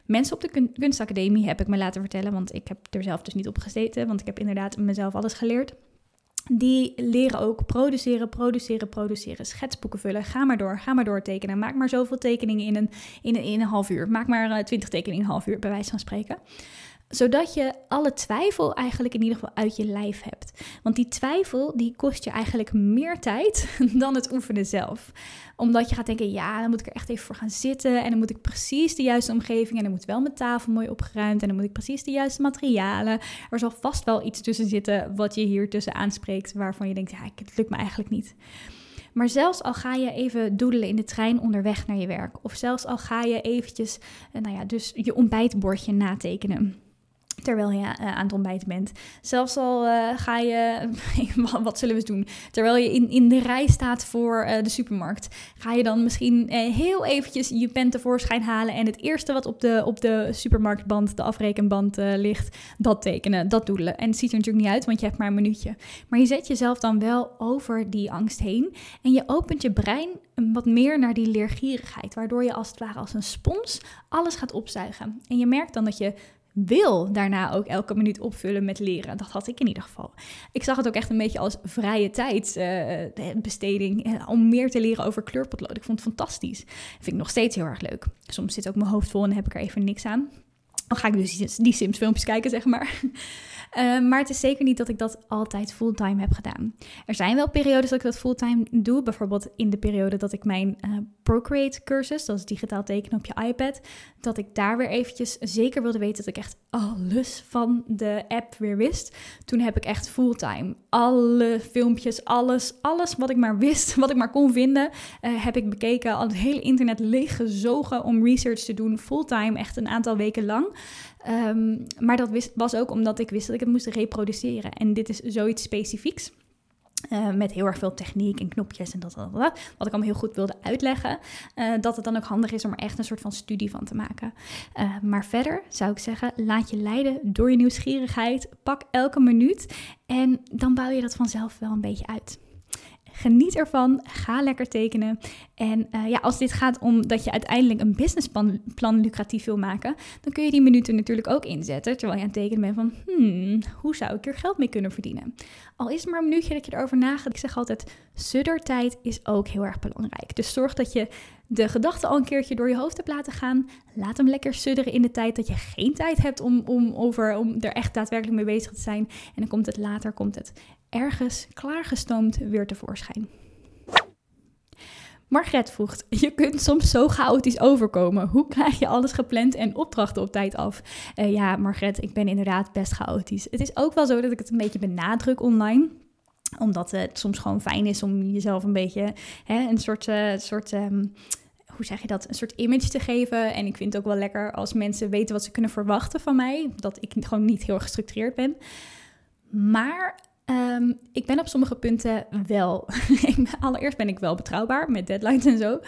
Mensen op de kunstacademie heb ik me laten vertellen, want ik heb er zelf dus niet op gezeten, want ik heb inderdaad mezelf alles geleerd die leren ook produceren, produceren, produceren, schetsboeken vullen. Ga maar door, ga maar door tekenen. Maak maar zoveel tekeningen in een, in een, in een half uur. Maak maar uh, twintig tekeningen in een half uur, bij wijze van spreken zodat je alle twijfel eigenlijk in ieder geval uit je lijf hebt. Want die twijfel die kost je eigenlijk meer tijd *laughs* dan het oefenen zelf. Omdat je gaat denken, ja, dan moet ik er echt even voor gaan zitten. En dan moet ik precies de juiste omgeving. En dan moet wel mijn tafel mooi opgeruimd. En dan moet ik precies de juiste materialen. Er zal vast wel iets tussen zitten wat je hier tussen aanspreekt. Waarvan je denkt, ja, het lukt me eigenlijk niet. Maar zelfs al ga je even doedelen in de trein onderweg naar je werk. Of zelfs al ga je eventjes, eh, nou ja, dus je ontbijtbordje natekenen Terwijl je uh, aan het ontbijten bent. Zelfs al uh, ga je, *laughs* wat zullen we doen? Terwijl je in, in de rij staat voor uh, de supermarkt, ga je dan misschien heel eventjes je pen tevoorschijn halen en het eerste wat op de, op de supermarktband, de afrekenband ligt, dat tekenen, dat doelen. En het ziet er natuurlijk niet uit, want je hebt maar een minuutje. Maar je zet jezelf dan wel over die angst heen en je opent je brein wat meer naar die leergierigheid, waardoor je als het ware als een spons alles gaat opzuigen. En je merkt dan dat je wil daarna ook elke minuut opvullen met leren. Dat had ik in ieder geval. Ik zag het ook echt een beetje als vrije tijdsbesteding uh, om meer te leren over kleurpotlood. Ik vond het fantastisch. Vind ik nog steeds heel erg leuk. Soms zit ook mijn hoofd vol en heb ik er even niks aan. Dan ga ik dus die Sims filmpjes kijken, zeg maar. Uh, *laughs* maar het is zeker niet dat ik dat altijd fulltime heb gedaan. Er zijn wel periodes dat ik dat fulltime doe. Bijvoorbeeld in de periode dat ik mijn uh, Procreate cursus, dat is digitaal tekenen op je iPad, dat ik daar weer eventjes zeker wilde weten dat ik echt alles van de app weer wist. Toen heb ik echt fulltime alle filmpjes, alles, alles wat ik maar wist, *laughs* wat ik maar kon vinden, uh, heb ik bekeken. Al het hele internet leeggezogen om research te doen, fulltime, echt een aantal weken lang. Um, maar dat wist, was ook omdat ik wist dat ik het moest reproduceren. En dit is zoiets specifieks. Uh, met heel erg veel techniek en knopjes en dat, dat, dat, Wat ik allemaal heel goed wilde uitleggen. Uh, dat het dan ook handig is om er echt een soort van studie van te maken. Uh, maar verder zou ik zeggen, laat je leiden door je nieuwsgierigheid. Pak elke minuut en dan bouw je dat vanzelf wel een beetje uit. Geniet ervan. Ga lekker tekenen. En uh, ja, als dit gaat om dat je uiteindelijk een businessplan plan lucratief wil maken, dan kun je die minuten natuurlijk ook inzetten. Terwijl je aan het tekenen bent van, hmm, hoe zou ik er geld mee kunnen verdienen? Al is het maar een minuutje dat je erover nagedacht. Ik zeg altijd, suddertijd is ook heel erg belangrijk. Dus zorg dat je de gedachten al een keertje door je hoofd hebt laten gaan. Laat hem lekker sudderen in de tijd dat je geen tijd hebt om, om, over, om er echt daadwerkelijk mee bezig te zijn. En dan komt het later, komt het ergens klaargestoomd weer tevoorschijn. Margret vroeg, *laughs* je kunt soms zo chaotisch overkomen. Hoe krijg je alles gepland en opdrachten op tijd af? Uh, ja, Margret, ik ben inderdaad best chaotisch. Het is ook wel zo dat ik het een beetje benadruk online omdat het soms gewoon fijn is om jezelf een beetje hè, een soort, uh, soort um, hoe zeg je dat, een soort image te geven. En ik vind het ook wel lekker als mensen weten wat ze kunnen verwachten van mij. Dat ik gewoon niet heel gestructureerd ben. Maar Ehm, ik ben op sommige punten wel. *laughs* Allereerst ben ik wel betrouwbaar met deadlines en zo.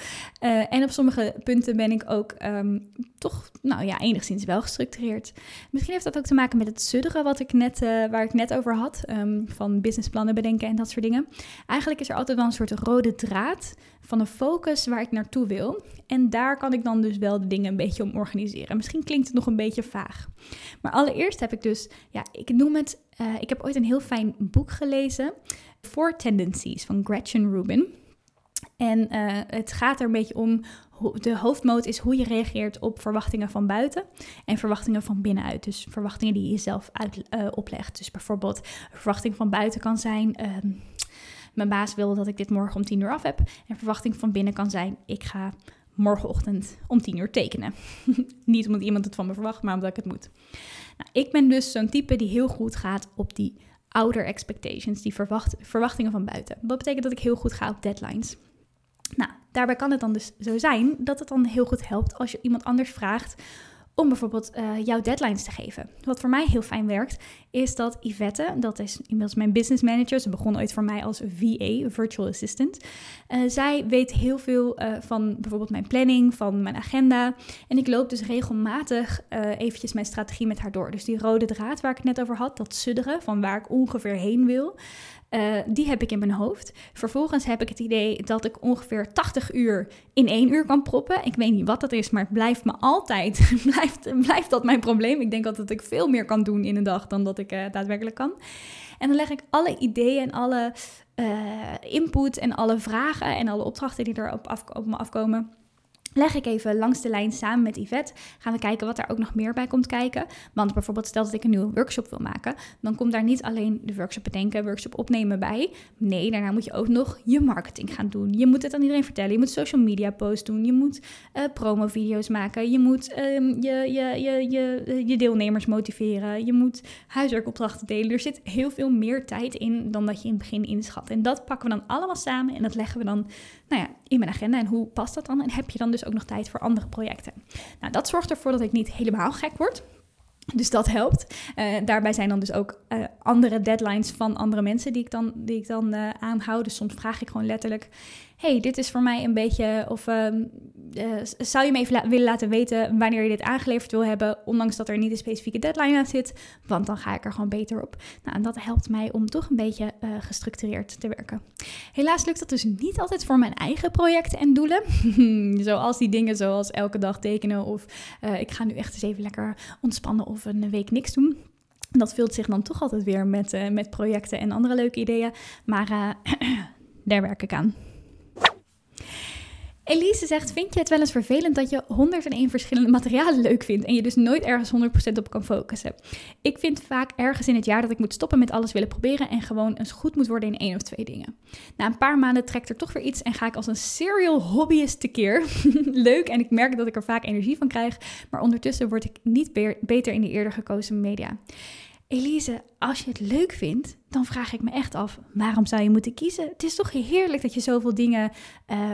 Uh, en op sommige punten ben ik ook ehm, toch, nou ja, enigszins wel gestructureerd. Misschien heeft dat ook te maken met het sudderen wat ik net, uh, waar ik net over had. Um, van businessplannen bedenken en dat soort dingen. Eigenlijk is er altijd wel een soort rode draad van een focus waar ik naartoe wil. En daar kan ik dan dus wel de dingen een beetje om organiseren. Misschien klinkt het nog een beetje vaag. Maar allereerst heb ik dus, ja, ik noem het uh, ik heb ooit een heel fijn boek gelezen, Four Tendencies van Gretchen Rubin. En uh, het gaat er een beetje om, de hoofdmoot is hoe je reageert op verwachtingen van buiten en verwachtingen van binnenuit. Dus verwachtingen die je jezelf uit, uh, oplegt. Dus bijvoorbeeld een verwachting van buiten kan zijn, uh, mijn baas wil dat ik dit morgen om tien uur af heb. En verwachting van binnen kan zijn, ik ga morgenochtend om tien uur tekenen. *laughs* Niet omdat iemand het van me verwacht, maar omdat ik het moet. Nou, ik ben dus zo'n type die heel goed gaat op die outer expectations, die verwacht, verwachtingen van buiten. Wat betekent dat ik heel goed ga op deadlines. Nou, daarbij kan het dan dus zo zijn dat het dan heel goed helpt als je iemand anders vraagt om bijvoorbeeld uh, jouw deadlines te geven. Wat voor mij heel fijn werkt, is dat Yvette, dat is inmiddels mijn business manager, ze begon ooit voor mij als VA, Virtual Assistant. Uh, zij weet heel veel uh, van bijvoorbeeld mijn planning, van mijn agenda. En ik loop dus regelmatig eventjes mijn strategie met haar door. Dus die rode draad waar ik het net over had, dat sudderen van waar ik ongeveer heen wil. Uh, die heb ik in mijn hoofd. Vervolgens heb ik het idee dat ik ongeveer 80 uur in één uur kan proppen. Ik weet niet wat dat is, maar het blijft me altijd, *laughs* blijft, blijft dat mijn probleem. Ik denk altijd dat ik veel meer kan doen in een dag dan dat ik uh, daadwerkelijk kan. En dan leg ik alle ideeën en alle uh, input en alle vragen en alle opdrachten die er op, op me afkomen leg ik even langs de lijn samen met Yvette. Gaan we kijken wat daar ook nog meer bij komt kijken. Want bijvoorbeeld stel dat ik een nieuwe workshop wil maken. Dan komt daar niet alleen de workshop bedenken, workshop opnemen bij. Nee, daarna moet je ook nog je marketing gaan doen. Je moet het aan iedereen vertellen. Je moet social media posts doen. Je moet uh, promo-video's maken. Je moet um, je, je, je, je, je deelnemers motiveren. Je moet huiswerkopdrachten delen. Er zit heel veel meer tijd in dan dat je in het begin inschat. En dat pakken we dan allemaal samen en dat leggen we dan nou ja, in mijn agenda. En hoe past dat dan? En heb je dan dus ook nog tijd voor andere projecten? Nou, dat zorgt ervoor dat ik niet helemaal gek word. Dus dat helpt. Uh, daarbij zijn dan dus ook uh, andere deadlines van andere mensen die ik dan, die ik dan uh, aanhoud. Dus soms vraag ik gewoon letterlijk: hey, dit is voor mij een beetje. Of uh, zou je me even willen laten weten wanneer je dit aangeleverd wil hebben, ondanks dat er niet een specifieke deadline aan zit? Want dan ga ik er gewoon beter op. Nou, en dat helpt mij om toch een beetje uh, gestructureerd te werken. Helaas lukt dat dus niet altijd voor mijn eigen projecten en doelen. *laughs* zoals die dingen zoals elke dag tekenen of uh, ik ga nu echt eens even lekker ontspannen of een week niks doen. Dat vult zich dan toch altijd weer met, met projecten en andere leuke ideeën. Maar *clears throat* daar werk ik aan. Elise zegt: Vind je het wel eens vervelend dat je 101 verschillende materialen leuk vindt en je dus nooit ergens 100% op kan focussen? Ik vind vaak ergens in het jaar dat ik moet stoppen met alles willen proberen en gewoon eens goed moet worden in één of twee dingen. Na een paar maanden trekt er toch weer iets en ga ik als een serial hobbyist tekeer. *laughs* leuk en ik merk dat ik er vaak energie van krijg, maar ondertussen word ik niet beter in de eerder gekozen media. Elise, als je het leuk vindt, dan vraag ik me echt af, waarom zou je moeten kiezen? Het is toch heerlijk dat je zoveel dingen,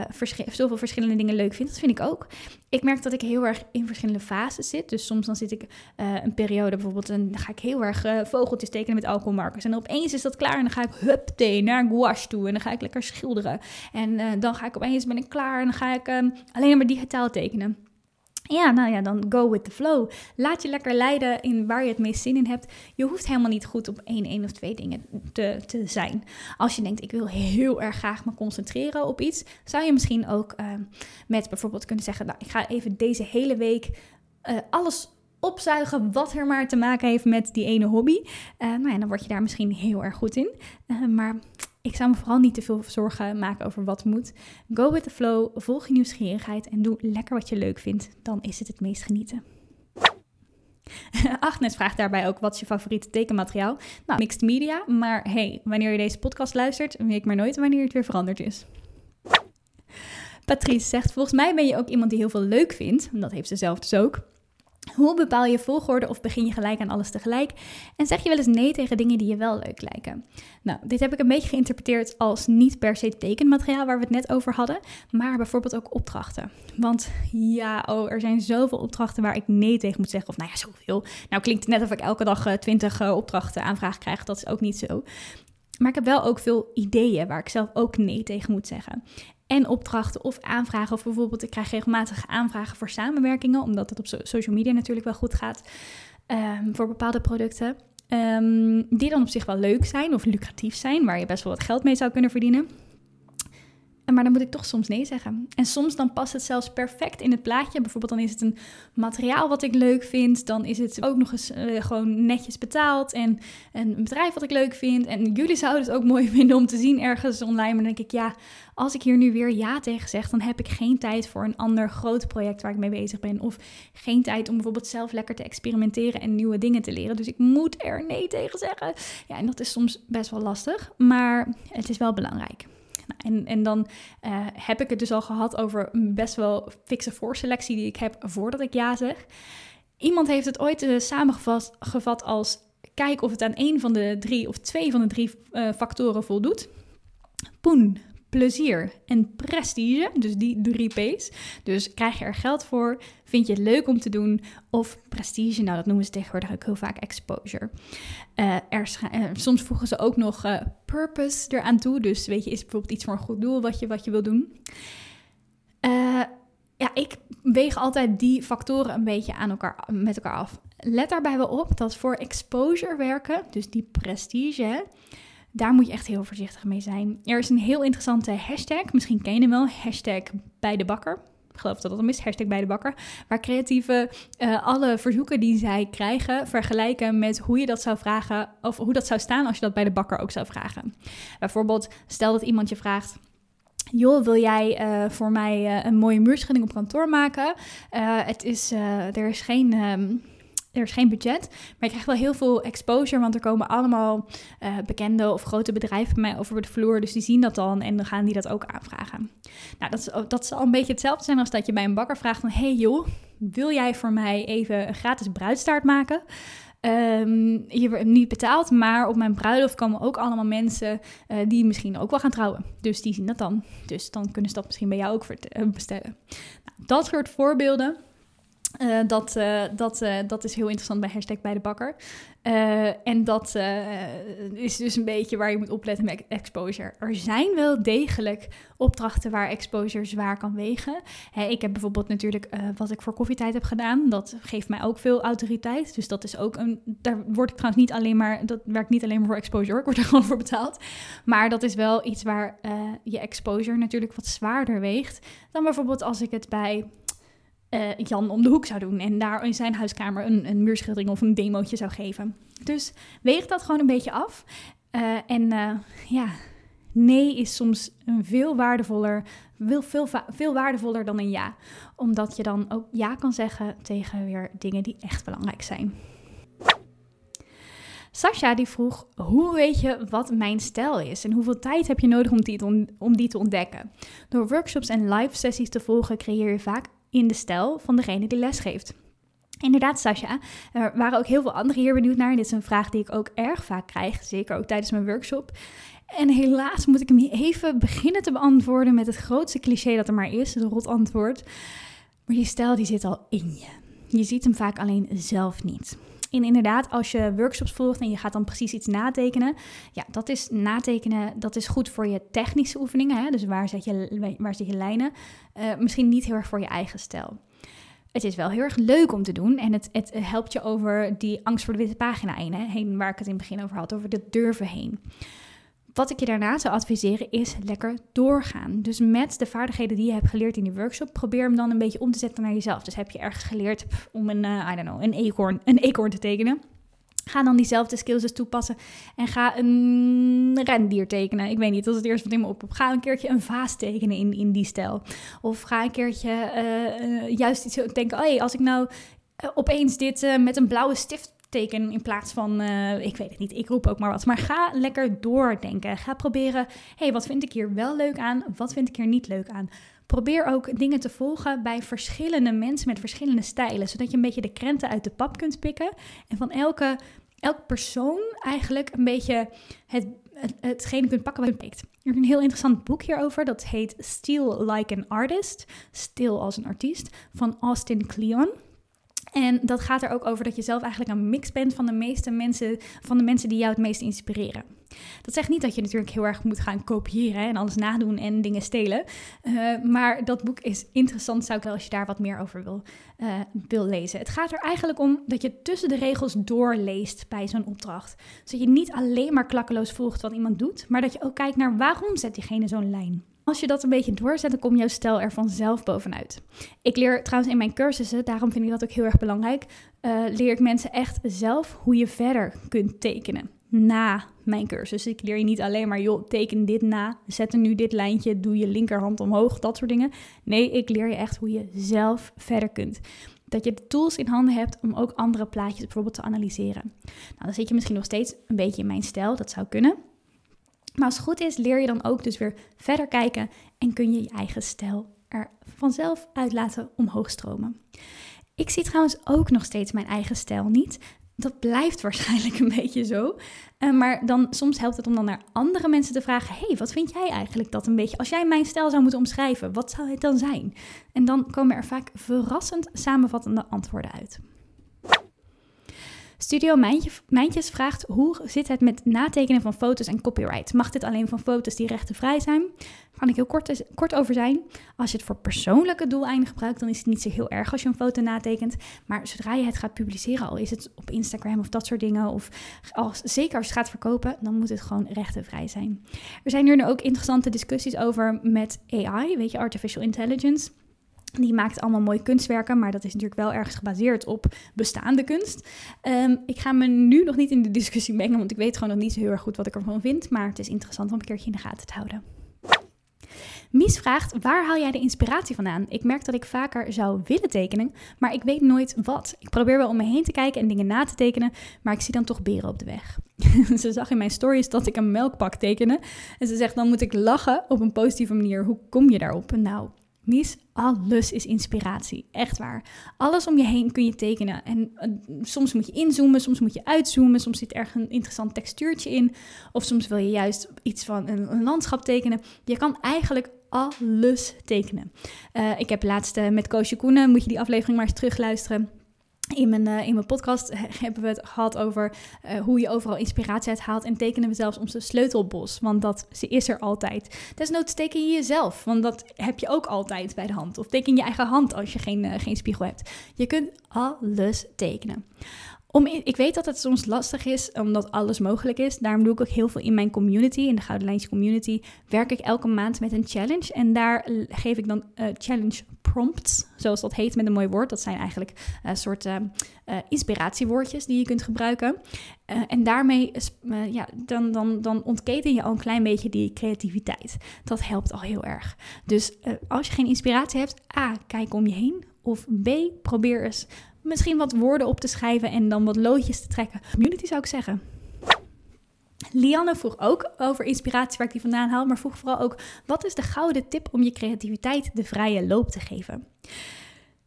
vers zoveel verschillende dingen leuk vindt. Dat vind ik ook. Ik merk dat ik heel erg in verschillende fases zit. Dus soms dan zit ik uh, een periode bijvoorbeeld, en dan ga ik heel erg uh, vogeltjes tekenen met alcoholmarkers. En opeens is dat klaar en dan ga ik hupte naar gouache toe en dan ga ik lekker schilderen. En dan ga ik opeens, ben ik klaar en dan ga ik um, alleen maar digitaal tekenen. Ja, nou ja, dan go with the flow. Laat je lekker leiden in waar je het meest zin in hebt. Je hoeft helemaal niet goed op één, één of twee dingen te, te zijn. Als je denkt, ik wil heel erg graag me concentreren op iets, zou je misschien ook uh, met bijvoorbeeld kunnen zeggen, nou, ik ga even deze hele week uh, alles opzuigen wat er maar te maken heeft met die ene hobby. Uh, nou ja, dan word je daar misschien heel erg goed in. maar ik zou me vooral niet te veel zorgen maken over wat moet. Go with the flow, volg je nieuwsgierigheid en doe lekker wat je leuk vindt. Dan is het het meest genieten. *laughs* Agnes vraagt daarbij ook: wat is je favoriete tekenmateriaal? Nou, mixed media. Maar hey, wanneer je deze podcast luistert, weet ik maar nooit wanneer het weer veranderd is. Patrice zegt: Volgens mij ben je ook iemand die heel veel leuk vindt. Dat heeft ze zelf dus ook. Hoe bepaal je volgorde of begin je gelijk aan alles tegelijk? En zeg je wel eens nee tegen dingen die je wel leuk lijken? Nou, dit heb ik een beetje geïnterpreteerd als niet per se tekenmateriaal waar we het net over hadden, maar bijvoorbeeld ook opdrachten. Want ja, oh, er zijn zoveel opdrachten waar ik nee tegen moet zeggen. Of nou ja, zoveel. Nou klinkt het net of ik elke dag uh, twintig uh, opdrachten aanvraag krijg. Dat is ook niet zo. Maar ik heb wel ook veel ideeën waar ik zelf ook nee tegen moet zeggen en opdrachten of aanvragen. Of bijvoorbeeld, ik krijg regelmatig aanvragen voor samenwerkingen, omdat het op social media natuurlijk wel goed gaat um, voor bepaalde producten. Um, die dan op zich wel leuk zijn of lucratief zijn, waar je best wel wat geld mee zou kunnen verdienen. Maar dan moet ik toch soms nee zeggen. En soms dan past het zelfs perfect in het plaatje. Bijvoorbeeld dan is het een materiaal wat ik leuk vind. Dan is het ook nog eens uh, gewoon netjes betaald. En, een bedrijf wat ik leuk vind. En jullie zouden het ook mooi *laughs* vinden om te zien ergens online. Maar dan denk ik, ja, als ik hier nu weer ja tegen zeg... dan heb ik geen tijd voor een ander groot project waar ik mee bezig ben. Of geen tijd om bijvoorbeeld zelf lekker te experimenteren en nieuwe dingen te leren. Dus ik moet er nee tegen zeggen. Ja, en dat is soms best wel lastig. Maar het is wel belangrijk. En, en dan uh, heb ik het dus al gehad over best wel fixe voorselectie die ik heb voordat ik ja zeg. Iemand heeft het ooit uh, samengevat gevat als kijk of het aan één van de drie of twee van de drie uh, factoren voldoet. Poen, plezier en prestige, dus die drie P's. Dus krijg je er geld voor, vind je het leuk om te doen, of prestige, nou dat noemen ze tegenwoordig ook heel vaak exposure. Uh, er uh, soms voegen ze ook nog uh, purpose eraan toe, dus weet je, is bijvoorbeeld iets voor een goed doel wat je, wat je wil doen. ja, ik weeg altijd die factoren een beetje aan elkaar, met elkaar af. Let daarbij wel op dat voor exposure werken, dus die prestige, daar moet je echt heel voorzichtig mee zijn. Er is een heel interessante hashtag, misschien ken je hem wel, hashtag bij de bakker. Ik geloof dat dat hem is, hashtag bij de bakker. Waar creatieven uh, alle verzoeken die zij krijgen vergelijken met hoe je dat zou vragen, of hoe dat zou staan als je dat bij de bakker ook zou vragen. Bijvoorbeeld, stel dat iemand je vraagt. Joh, wil jij uh, voor mij uh, een mooie muurschildering op kantoor maken? het is, er is geen. Um, er is geen budget, maar je krijgt wel heel veel exposure, want er komen allemaal uh, bekende of grote bedrijven bij mij over de vloer, dus die zien dat dan en dan gaan die dat ook aanvragen. Nou, dat, is, dat zal een beetje hetzelfde zijn als dat je bij een bakker vraagt van, hey joh, wil jij voor mij even een gratis bruidstaart maken? Um, je wordt niet betaald, maar op mijn bruiloft komen ook allemaal mensen uh, die misschien ook wel gaan trouwen. Dus die zien dat dan. Dus dan kunnen ze dat misschien bij jou ook bestellen. Nou, dat soort voorbeelden uh, dat, uh, dat, uh, dat is heel interessant bij hashtag bij de bakker. en dat is dus een beetje waar je moet opletten met exposure. Er zijn wel degelijk opdrachten waar exposure zwaar kan wegen. Hè, ik heb bijvoorbeeld natuurlijk wat ik voor koffietijd heb gedaan. Dat geeft mij ook veel autoriteit. Dus dat is ook een. Daar word ik trouwens niet alleen maar. Dat werkt niet alleen maar voor exposure. Ik word er *laughs* gewoon voor betaald. Maar dat is wel iets waar je exposure natuurlijk wat zwaarder weegt. Dan bijvoorbeeld als ik het bij uh, Jan om de hoek zou doen en daar in zijn huiskamer een, een muurschildering of een demootje zou geven. Dus weeg dat gewoon een beetje af. Uh, en uh, ja, nee is soms een veel waardevoller, veel, veel, veel waardevoller dan een ja. Omdat je dan ook ja kan zeggen tegen weer dingen die echt belangrijk zijn. Sasha die vroeg, hoe weet je wat mijn stijl is en hoeveel tijd heb je nodig om die, om die te ontdekken? Door workshops en live sessies te volgen creëer je vaak in de stijl van degene die lesgeeft. Inderdaad, Sascha. Er waren ook heel veel anderen hier benieuwd naar. Dit is een vraag die ik ook erg vaak krijg, zeker ook tijdens mijn workshop. En helaas moet ik hem even beginnen te beantwoorden met het grootste cliché dat er maar is, het rot antwoord. Maar die stijl die zit al in je. Je ziet hem vaak alleen zelf niet. En inderdaad, als je workshops volgt en je gaat dan precies iets natekenen, ja, dat is natekenen, dat is goed voor je technische oefeningen. Hè? Dus waar zet je, waar zet je lijnen? Uh, misschien niet heel erg voor je eigen stijl. Het is wel heel erg leuk om te doen en het, het helpt je over die angst voor de witte pagina heen, hè? heen waar ik het in het begin over had, over de durven heen. Wat ik je daarna zou adviseren is lekker doorgaan. Dus met de vaardigheden die je hebt geleerd in die workshop, probeer hem dan een beetje om te zetten naar jezelf. Dus heb je ergens geleerd om een, uh, I don't know, een eekhoorn, *laughs* een eekhoorn te tekenen. Ga dan diezelfde skills dus toepassen en ga een rendier tekenen. Ik weet niet, dat is het eerste wat in me op. Ga een keertje een vaas tekenen in, in die stijl. Of ga een keertje uh, uh, juist iets denken, oh, hey, als ik nou opeens dit met een blauwe stift teken in plaats van, eh, ik weet het niet, ik roep ook maar wat. Maar ga lekker doordenken. Ga proberen, hey, wat vind ik hier wel leuk aan? Wat vind ik hier niet leuk aan? Probeer ook dingen te volgen bij verschillende mensen met verschillende stijlen, zodat je een beetje de krenten uit de pap kunt pikken. En van elke, elke persoon eigenlijk een beetje het, het, hetgene kunt pakken wat je pikt. Er is een heel interessant boek hierover, dat heet Steal Like an Artist, Stil als een artiest, van Austin Kleon. En dat gaat er ook over dat je zelf eigenlijk een mix bent van de meeste mensen, van de mensen die jou het meest inspireren. Dat zegt niet dat je natuurlijk heel erg moet gaan kopiëren en alles nadoen en dingen stelen. Uh, maar dat boek is interessant, zou ik wel als je daar wat meer over wil, uh, wil lezen. Het gaat er eigenlijk om dat je tussen de regels doorleest bij zo'n opdracht. Zodat je niet alleen maar klakkeloos volgt wat iemand doet, maar dat je ook kijkt naar waarom zet diegene zo'n lijn. Als je dat een beetje doorzet, dan kom jouw stijl er vanzelf bovenuit. Ik leer trouwens in mijn cursussen, daarom vind ik dat ook heel erg belangrijk, uh, leer ik mensen echt zelf hoe je verder kunt tekenen. Na mijn cursus. Ik leer je niet alleen maar, joh, teken dit na, zet er nu dit lijntje, doe je linkerhand omhoog, dat soort dingen. Nee, ik leer je echt hoe je zelf verder kunt. Dat je de tools in handen hebt om ook andere plaatjes bijvoorbeeld te analyseren. Nou, dan zit je misschien nog steeds een beetje in mijn stijl, dat zou kunnen. Maar als het goed is, leer je dan ook dus weer verder kijken en kun je je eigen stijl er vanzelf uit laten omhoog stromen. Ik zie trouwens ook nog steeds mijn eigen stijl niet. Dat blijft waarschijnlijk een beetje zo. Uh, maar dan soms helpt het om dan naar andere mensen te vragen: hey, wat vind jij eigenlijk dat een beetje? Als jij mijn stijl zou moeten omschrijven, wat zou het dan zijn? En dan komen er vaak verrassend samenvattende antwoorden uit. Studio Mijntjes vraagt hoe zit het met natekenen van foto's en copyright? Mag dit alleen van foto's die rechtenvrij zijn? Daar kan ik heel kort, kort over zijn. Als je het voor persoonlijke doeleinden gebruikt, dan is het niet zo heel erg als je een foto natekent. Maar zodra je het gaat publiceren, al is het op Instagram of dat soort dingen, of als, zeker als je het gaat verkopen, dan moet het gewoon rechtenvrij zijn. Er zijn nu ook interessante discussies over met AI, weet je, artificial intelligence. Die maakt allemaal mooie kunstwerken, maar dat is natuurlijk wel ergens gebaseerd op bestaande kunst. Ehm, ik ga me nu nog niet in de discussie mengen, want ik weet gewoon nog niet zo heel erg goed wat ik ervan vind. Maar het is interessant om een keertje in de gaten te houden. Mies vraagt: waar haal jij de inspiratie vandaan? Ik merk dat ik vaker zou willen tekenen, maar ik weet nooit wat. Ik probeer wel om me heen te kijken en dingen na te tekenen, maar ik zie dan toch beren op de weg. *laughs* ze zag in mijn stories dat ik een melkpak tekende. En ze zegt: dan moet ik lachen op een positieve manier. Hoe kom je daarop? Nou, Mies, alles is inspiratie. Echt waar. Alles om je heen kun je tekenen. En eh, soms moet je inzoomen, soms moet je uitzoomen. Soms zit er een interessant textuurtje in. Of soms wil je juist iets van een, landschap tekenen. Je kan eigenlijk alles tekenen. Uh, ik heb laatst uh, met Koosje Koenen, moet je die aflevering maar eens terugluisteren in mijn, uh, in mijn podcast hebben we het gehad over uh, hoe je overal inspiratie uit haalt. En tekenen we zelfs onze sleutelbos, want dat is er altijd. Desnoods teken je jezelf, want dat heb je ook altijd bij de hand. Of teken je eigen hand als je geen, uh, geen spiegel hebt. Je kunt alles tekenen. Om, ik weet dat het soms lastig is, omdat alles mogelijk is. Daarom doe ik ook heel veel in mijn community, in de Gouden Lijntje community. Werk ik elke maand met een challenge. En daar geef ik dan uh, challenge prompts, zoals dat heet met een mooi woord. Dat zijn eigenlijk uh, soort uh, inspiratiewoordjes die je kunt gebruiken. en daarmee ja, dan, dan, dan ontketen je al een klein beetje die creativiteit. Dat helpt al heel erg. Dus als je geen inspiratie hebt, A, kijk om je heen. Of B, probeer eens misschien wat woorden op te schrijven en dan wat loodjes te trekken. Community zou ik zeggen. Lianne vroeg ook over inspiratie waar ik die vandaan haal, maar vroeg vooral ook: wat is de gouden tip om je creativiteit de vrije loop te geven?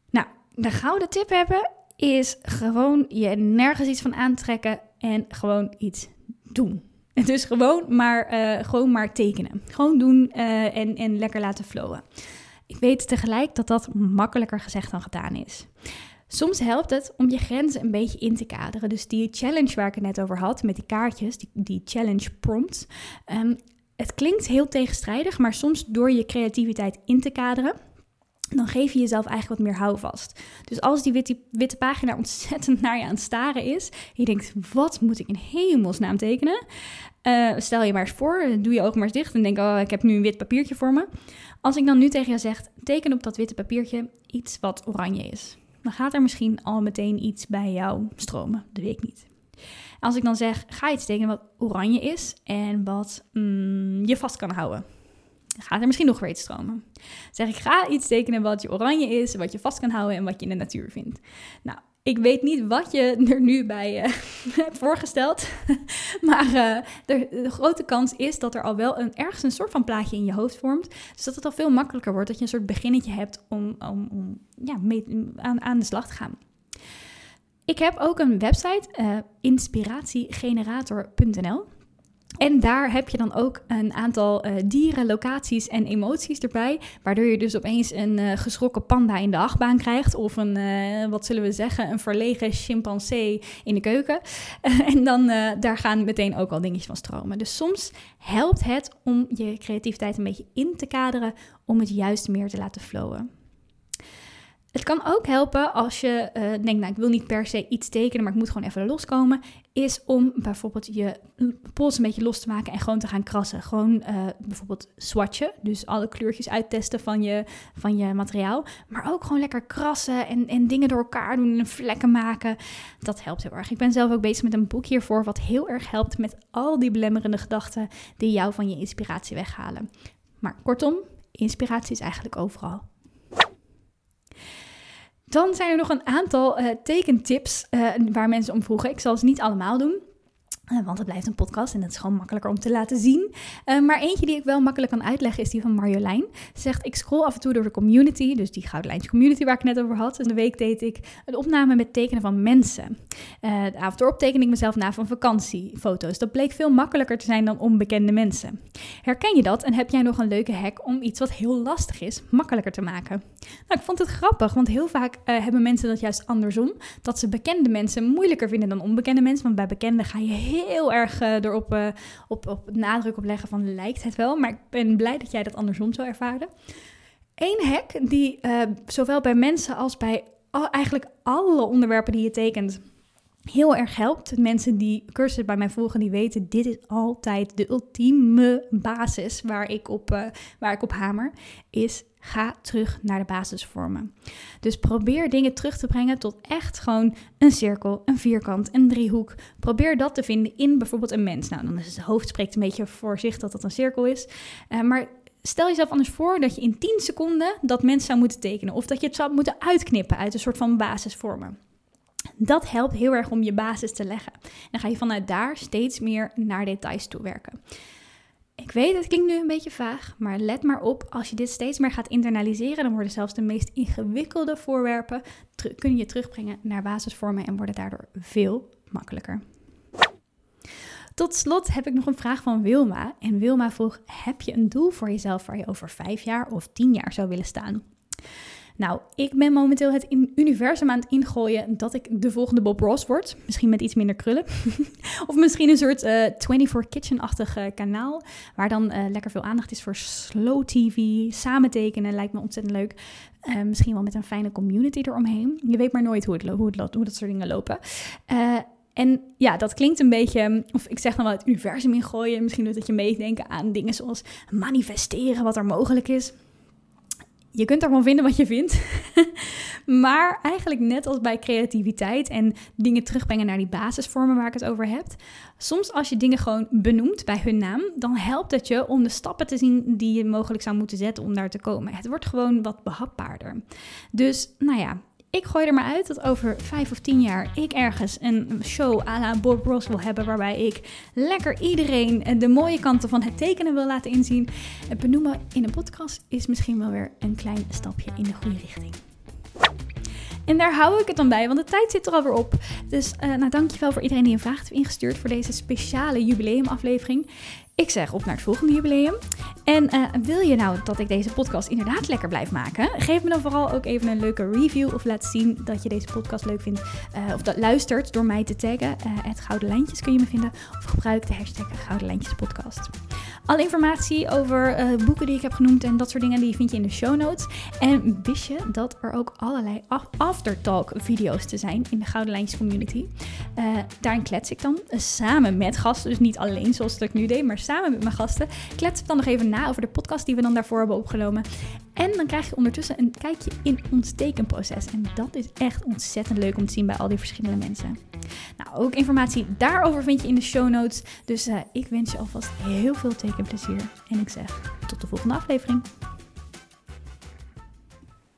Nou, de gouden tip hebben is gewoon je nergens iets van aantrekken en gewoon iets doen. *laughs* Dus gewoon maar, uh, gewoon maar tekenen. Gewoon doen uh, en, en lekker laten flowen. Ik weet tegelijk dat dat makkelijker gezegd dan gedaan is. Soms helpt het om je grenzen een beetje in te kaderen. Dus die challenge waar ik het net over had, met die kaartjes, die, challenge prompts. Um, het klinkt heel tegenstrijdig, maar soms door je creativiteit in te kaderen, dan geef je jezelf eigenlijk wat meer houvast. Dus als die witte, witte pagina *laughs* ontzettend naar je aan het staren is, en je denkt, wat moet ik in hemelsnaam tekenen? Uh, stel je maar eens voor, doe je ogen maar eens dicht en denk, oh, ik heb nu een wit papiertje voor me. Als ik dan nu tegen je zeg, teken op dat witte papiertje iets wat oranje is dan gaat er misschien al meteen iets bij jou stromen. Dat weet ik niet. Als ik dan zeg, ga iets tekenen wat oranje is en wat mm, je vast kan houden. Dan gaat er misschien nog weer iets stromen. zeg ik, ga iets tekenen wat je oranje is, wat je vast kan houden en wat je in de natuur vindt. Nou, Ik weet niet wat je er nu bij uh, *laughs* hebt voorgesteld. *laughs* maar uh, de, grote kans is dat er al wel een, ergens een soort van plaatje in je hoofd vormt. Dus dat het al veel makkelijker wordt. Dat je een soort beginnetje hebt om, om, om ja, mee, aan, aan de slag te gaan. Ik heb ook een website, uh, inspiratiegenerator.nl. En daar heb je dan ook een aantal uh, dieren, locaties en emoties erbij. Waardoor je dus opeens een uh, geschrokken panda in de achtbaan krijgt. Of een, uh, wat zullen we zeggen, een verlegen chimpansee in de keuken. *laughs* en dan daar gaan meteen ook al dingetjes van stromen. Dus soms helpt het om je creativiteit een beetje in te kaderen. Om het juist meer te laten flowen. Het kan ook helpen als je uh, denkt, nou ik wil niet per se iets tekenen, maar ik moet gewoon even loskomen. Is om bijvoorbeeld je pols een beetje los te maken en gewoon te gaan krassen. Gewoon uh, bijvoorbeeld swatchen, dus alle kleurtjes uittesten van je, van je materiaal. Maar ook gewoon lekker krassen en, en dingen door elkaar doen en vlekken maken. Dat helpt heel erg. Ik ben zelf ook bezig met een boek hiervoor, wat heel erg helpt met al die belemmerende gedachten die jou van je inspiratie weghalen. Maar kortom, inspiratie is eigenlijk overal. Dan zijn er nog een aantal uh, tekentips uh, waar mensen om vroegen. Ik zal ze niet allemaal doen. Eh, want het blijft een podcast en het is gewoon makkelijker om te laten zien. Uh, maar eentje die ik wel makkelijk kan uitleggen is die van Marjolein. Ze zegt, ik scroll af en toe door de community, dus die Gouden Lijntje community waar ik net over had. En de week deed ik een opname met tekenen van mensen. Uh, de avond erop ik mezelf na van vakantiefoto's. Dat bleek veel makkelijker te zijn dan onbekende mensen. Herken je dat en heb jij nog een leuke hack om iets wat heel lastig is, makkelijker te maken? Nou, ik vond het grappig, want heel vaak hebben mensen dat juist andersom. Dat ze bekende mensen moeilijker vinden dan onbekende mensen. Want bij bekenden ga je heel heel erg uh, erop uh, op, op nadruk op leggen van lijkt het wel. Maar ik ben blij dat jij dat andersom zo ervaarde. Eén hack die uh, zowel bij mensen als bij eigenlijk alle onderwerpen die je tekent heel erg helpt. Mensen die cursus bij mij volgen, die weten, dit is altijd de ultieme basis waar ik op, waar ik op hamer, is ga terug naar de basisvormen. Dus probeer dingen terug te brengen tot echt gewoon een cirkel, een vierkant, een driehoek. Probeer dat te vinden in bijvoorbeeld een mens. Nou, dan is het hoofd spreekt een beetje voor zich dat dat een cirkel is. Uh, maar stel jezelf anders voor dat je in 10 seconden dat mens zou moeten tekenen. Of dat je het zou moeten uitknippen uit een soort van basisvormen. Dat helpt heel erg om je basis te leggen. Dan ga je vanuit daar steeds meer naar details toe werken. Ik weet, het klinkt nu een beetje vaag, maar let maar op, als je dit steeds meer gaat internaliseren, dan worden zelfs de meest ingewikkelde voorwerpen, kun je terugbrengen naar basisvormen en worden daardoor veel makkelijker. Tot slot heb ik nog een vraag van Wilma. En Wilma vroeg: Heb je een doel voor jezelf waar je over vijf jaar of tien jaar zou willen staan? Nou, ik ben momenteel het universum aan het ingooien dat ik de volgende Bob Ross word. Misschien met iets minder krullen. *laughs* of misschien een soort uh, eh, 24 Kitchen-achtig uh, kanaal. Waar dan uh, lekker veel aandacht is voor slow TV. Samen tekenen lijkt me ontzettend leuk. misschien wel met een fijne community eromheen. Je weet maar nooit hoe, het hoe, het hoe dat soort dingen lopen. En ja, dat klinkt een beetje, of ik zeg dan wel het universum ingooien. Misschien doet het je meedenken aan dingen zoals manifesteren, wat er mogelijk is je kunt ervan vinden wat je vindt. *laughs* maar eigenlijk net als bij creativiteit en dingen terugbrengen naar die basisvormen waar ik het over heb. Soms als je dingen gewoon benoemt bij hun naam, dan helpt het je om de stappen te zien die je mogelijk zou moeten zetten om daar te komen. Het wordt gewoon wat behapbaarder. Dus nou ja, ik gooi er maar uit dat over vijf of tien jaar ik ergens een show à la Bob Ross wil hebben. Waarbij ik lekker iedereen de mooie kanten van het tekenen wil laten inzien. Het benoemen in een podcast is misschien wel weer een klein stapje in de goede richting. En daar hou ik het dan bij, want de tijd zit er alweer op. Dus uh, nou, dankjewel voor iedereen die een vraag heeft ingestuurd voor deze speciale jubileumaflevering. Ik zeg op naar het volgende jubileum. En uh, wil je nou dat ik deze podcast inderdaad lekker blijf maken? Geef me dan vooral ook even een leuke review. Of laat zien dat je deze podcast leuk vindt. Uh, of dat luistert door mij te taggen. Uh, het Gouden Lijntjes kun je me vinden. Of gebruik de hashtag Gouden Lijntjes podcast. Alle informatie over boeken die ik heb genoemd en dat soort dingen die vind je in de show notes. En wist je dat er ook allerlei aftertalk video's te zijn in de Gouden Lijntjes community. daarin klets ik dan samen met gasten. Dus niet alleen zoals dat ik nu deed, maar samen met mijn gasten. Klets dan nog even na over de podcast die we dan daarvoor hebben opgenomen. En dan krijg je ondertussen een kijkje in ons tekenproces. En dat is echt ontzettend leuk om te zien bij al die verschillende mensen. Nou, ook informatie daarover vind je in de show notes. Dus uh, ik wens je alvast heel veel tekenplezier. En ik zeg tot de volgende aflevering.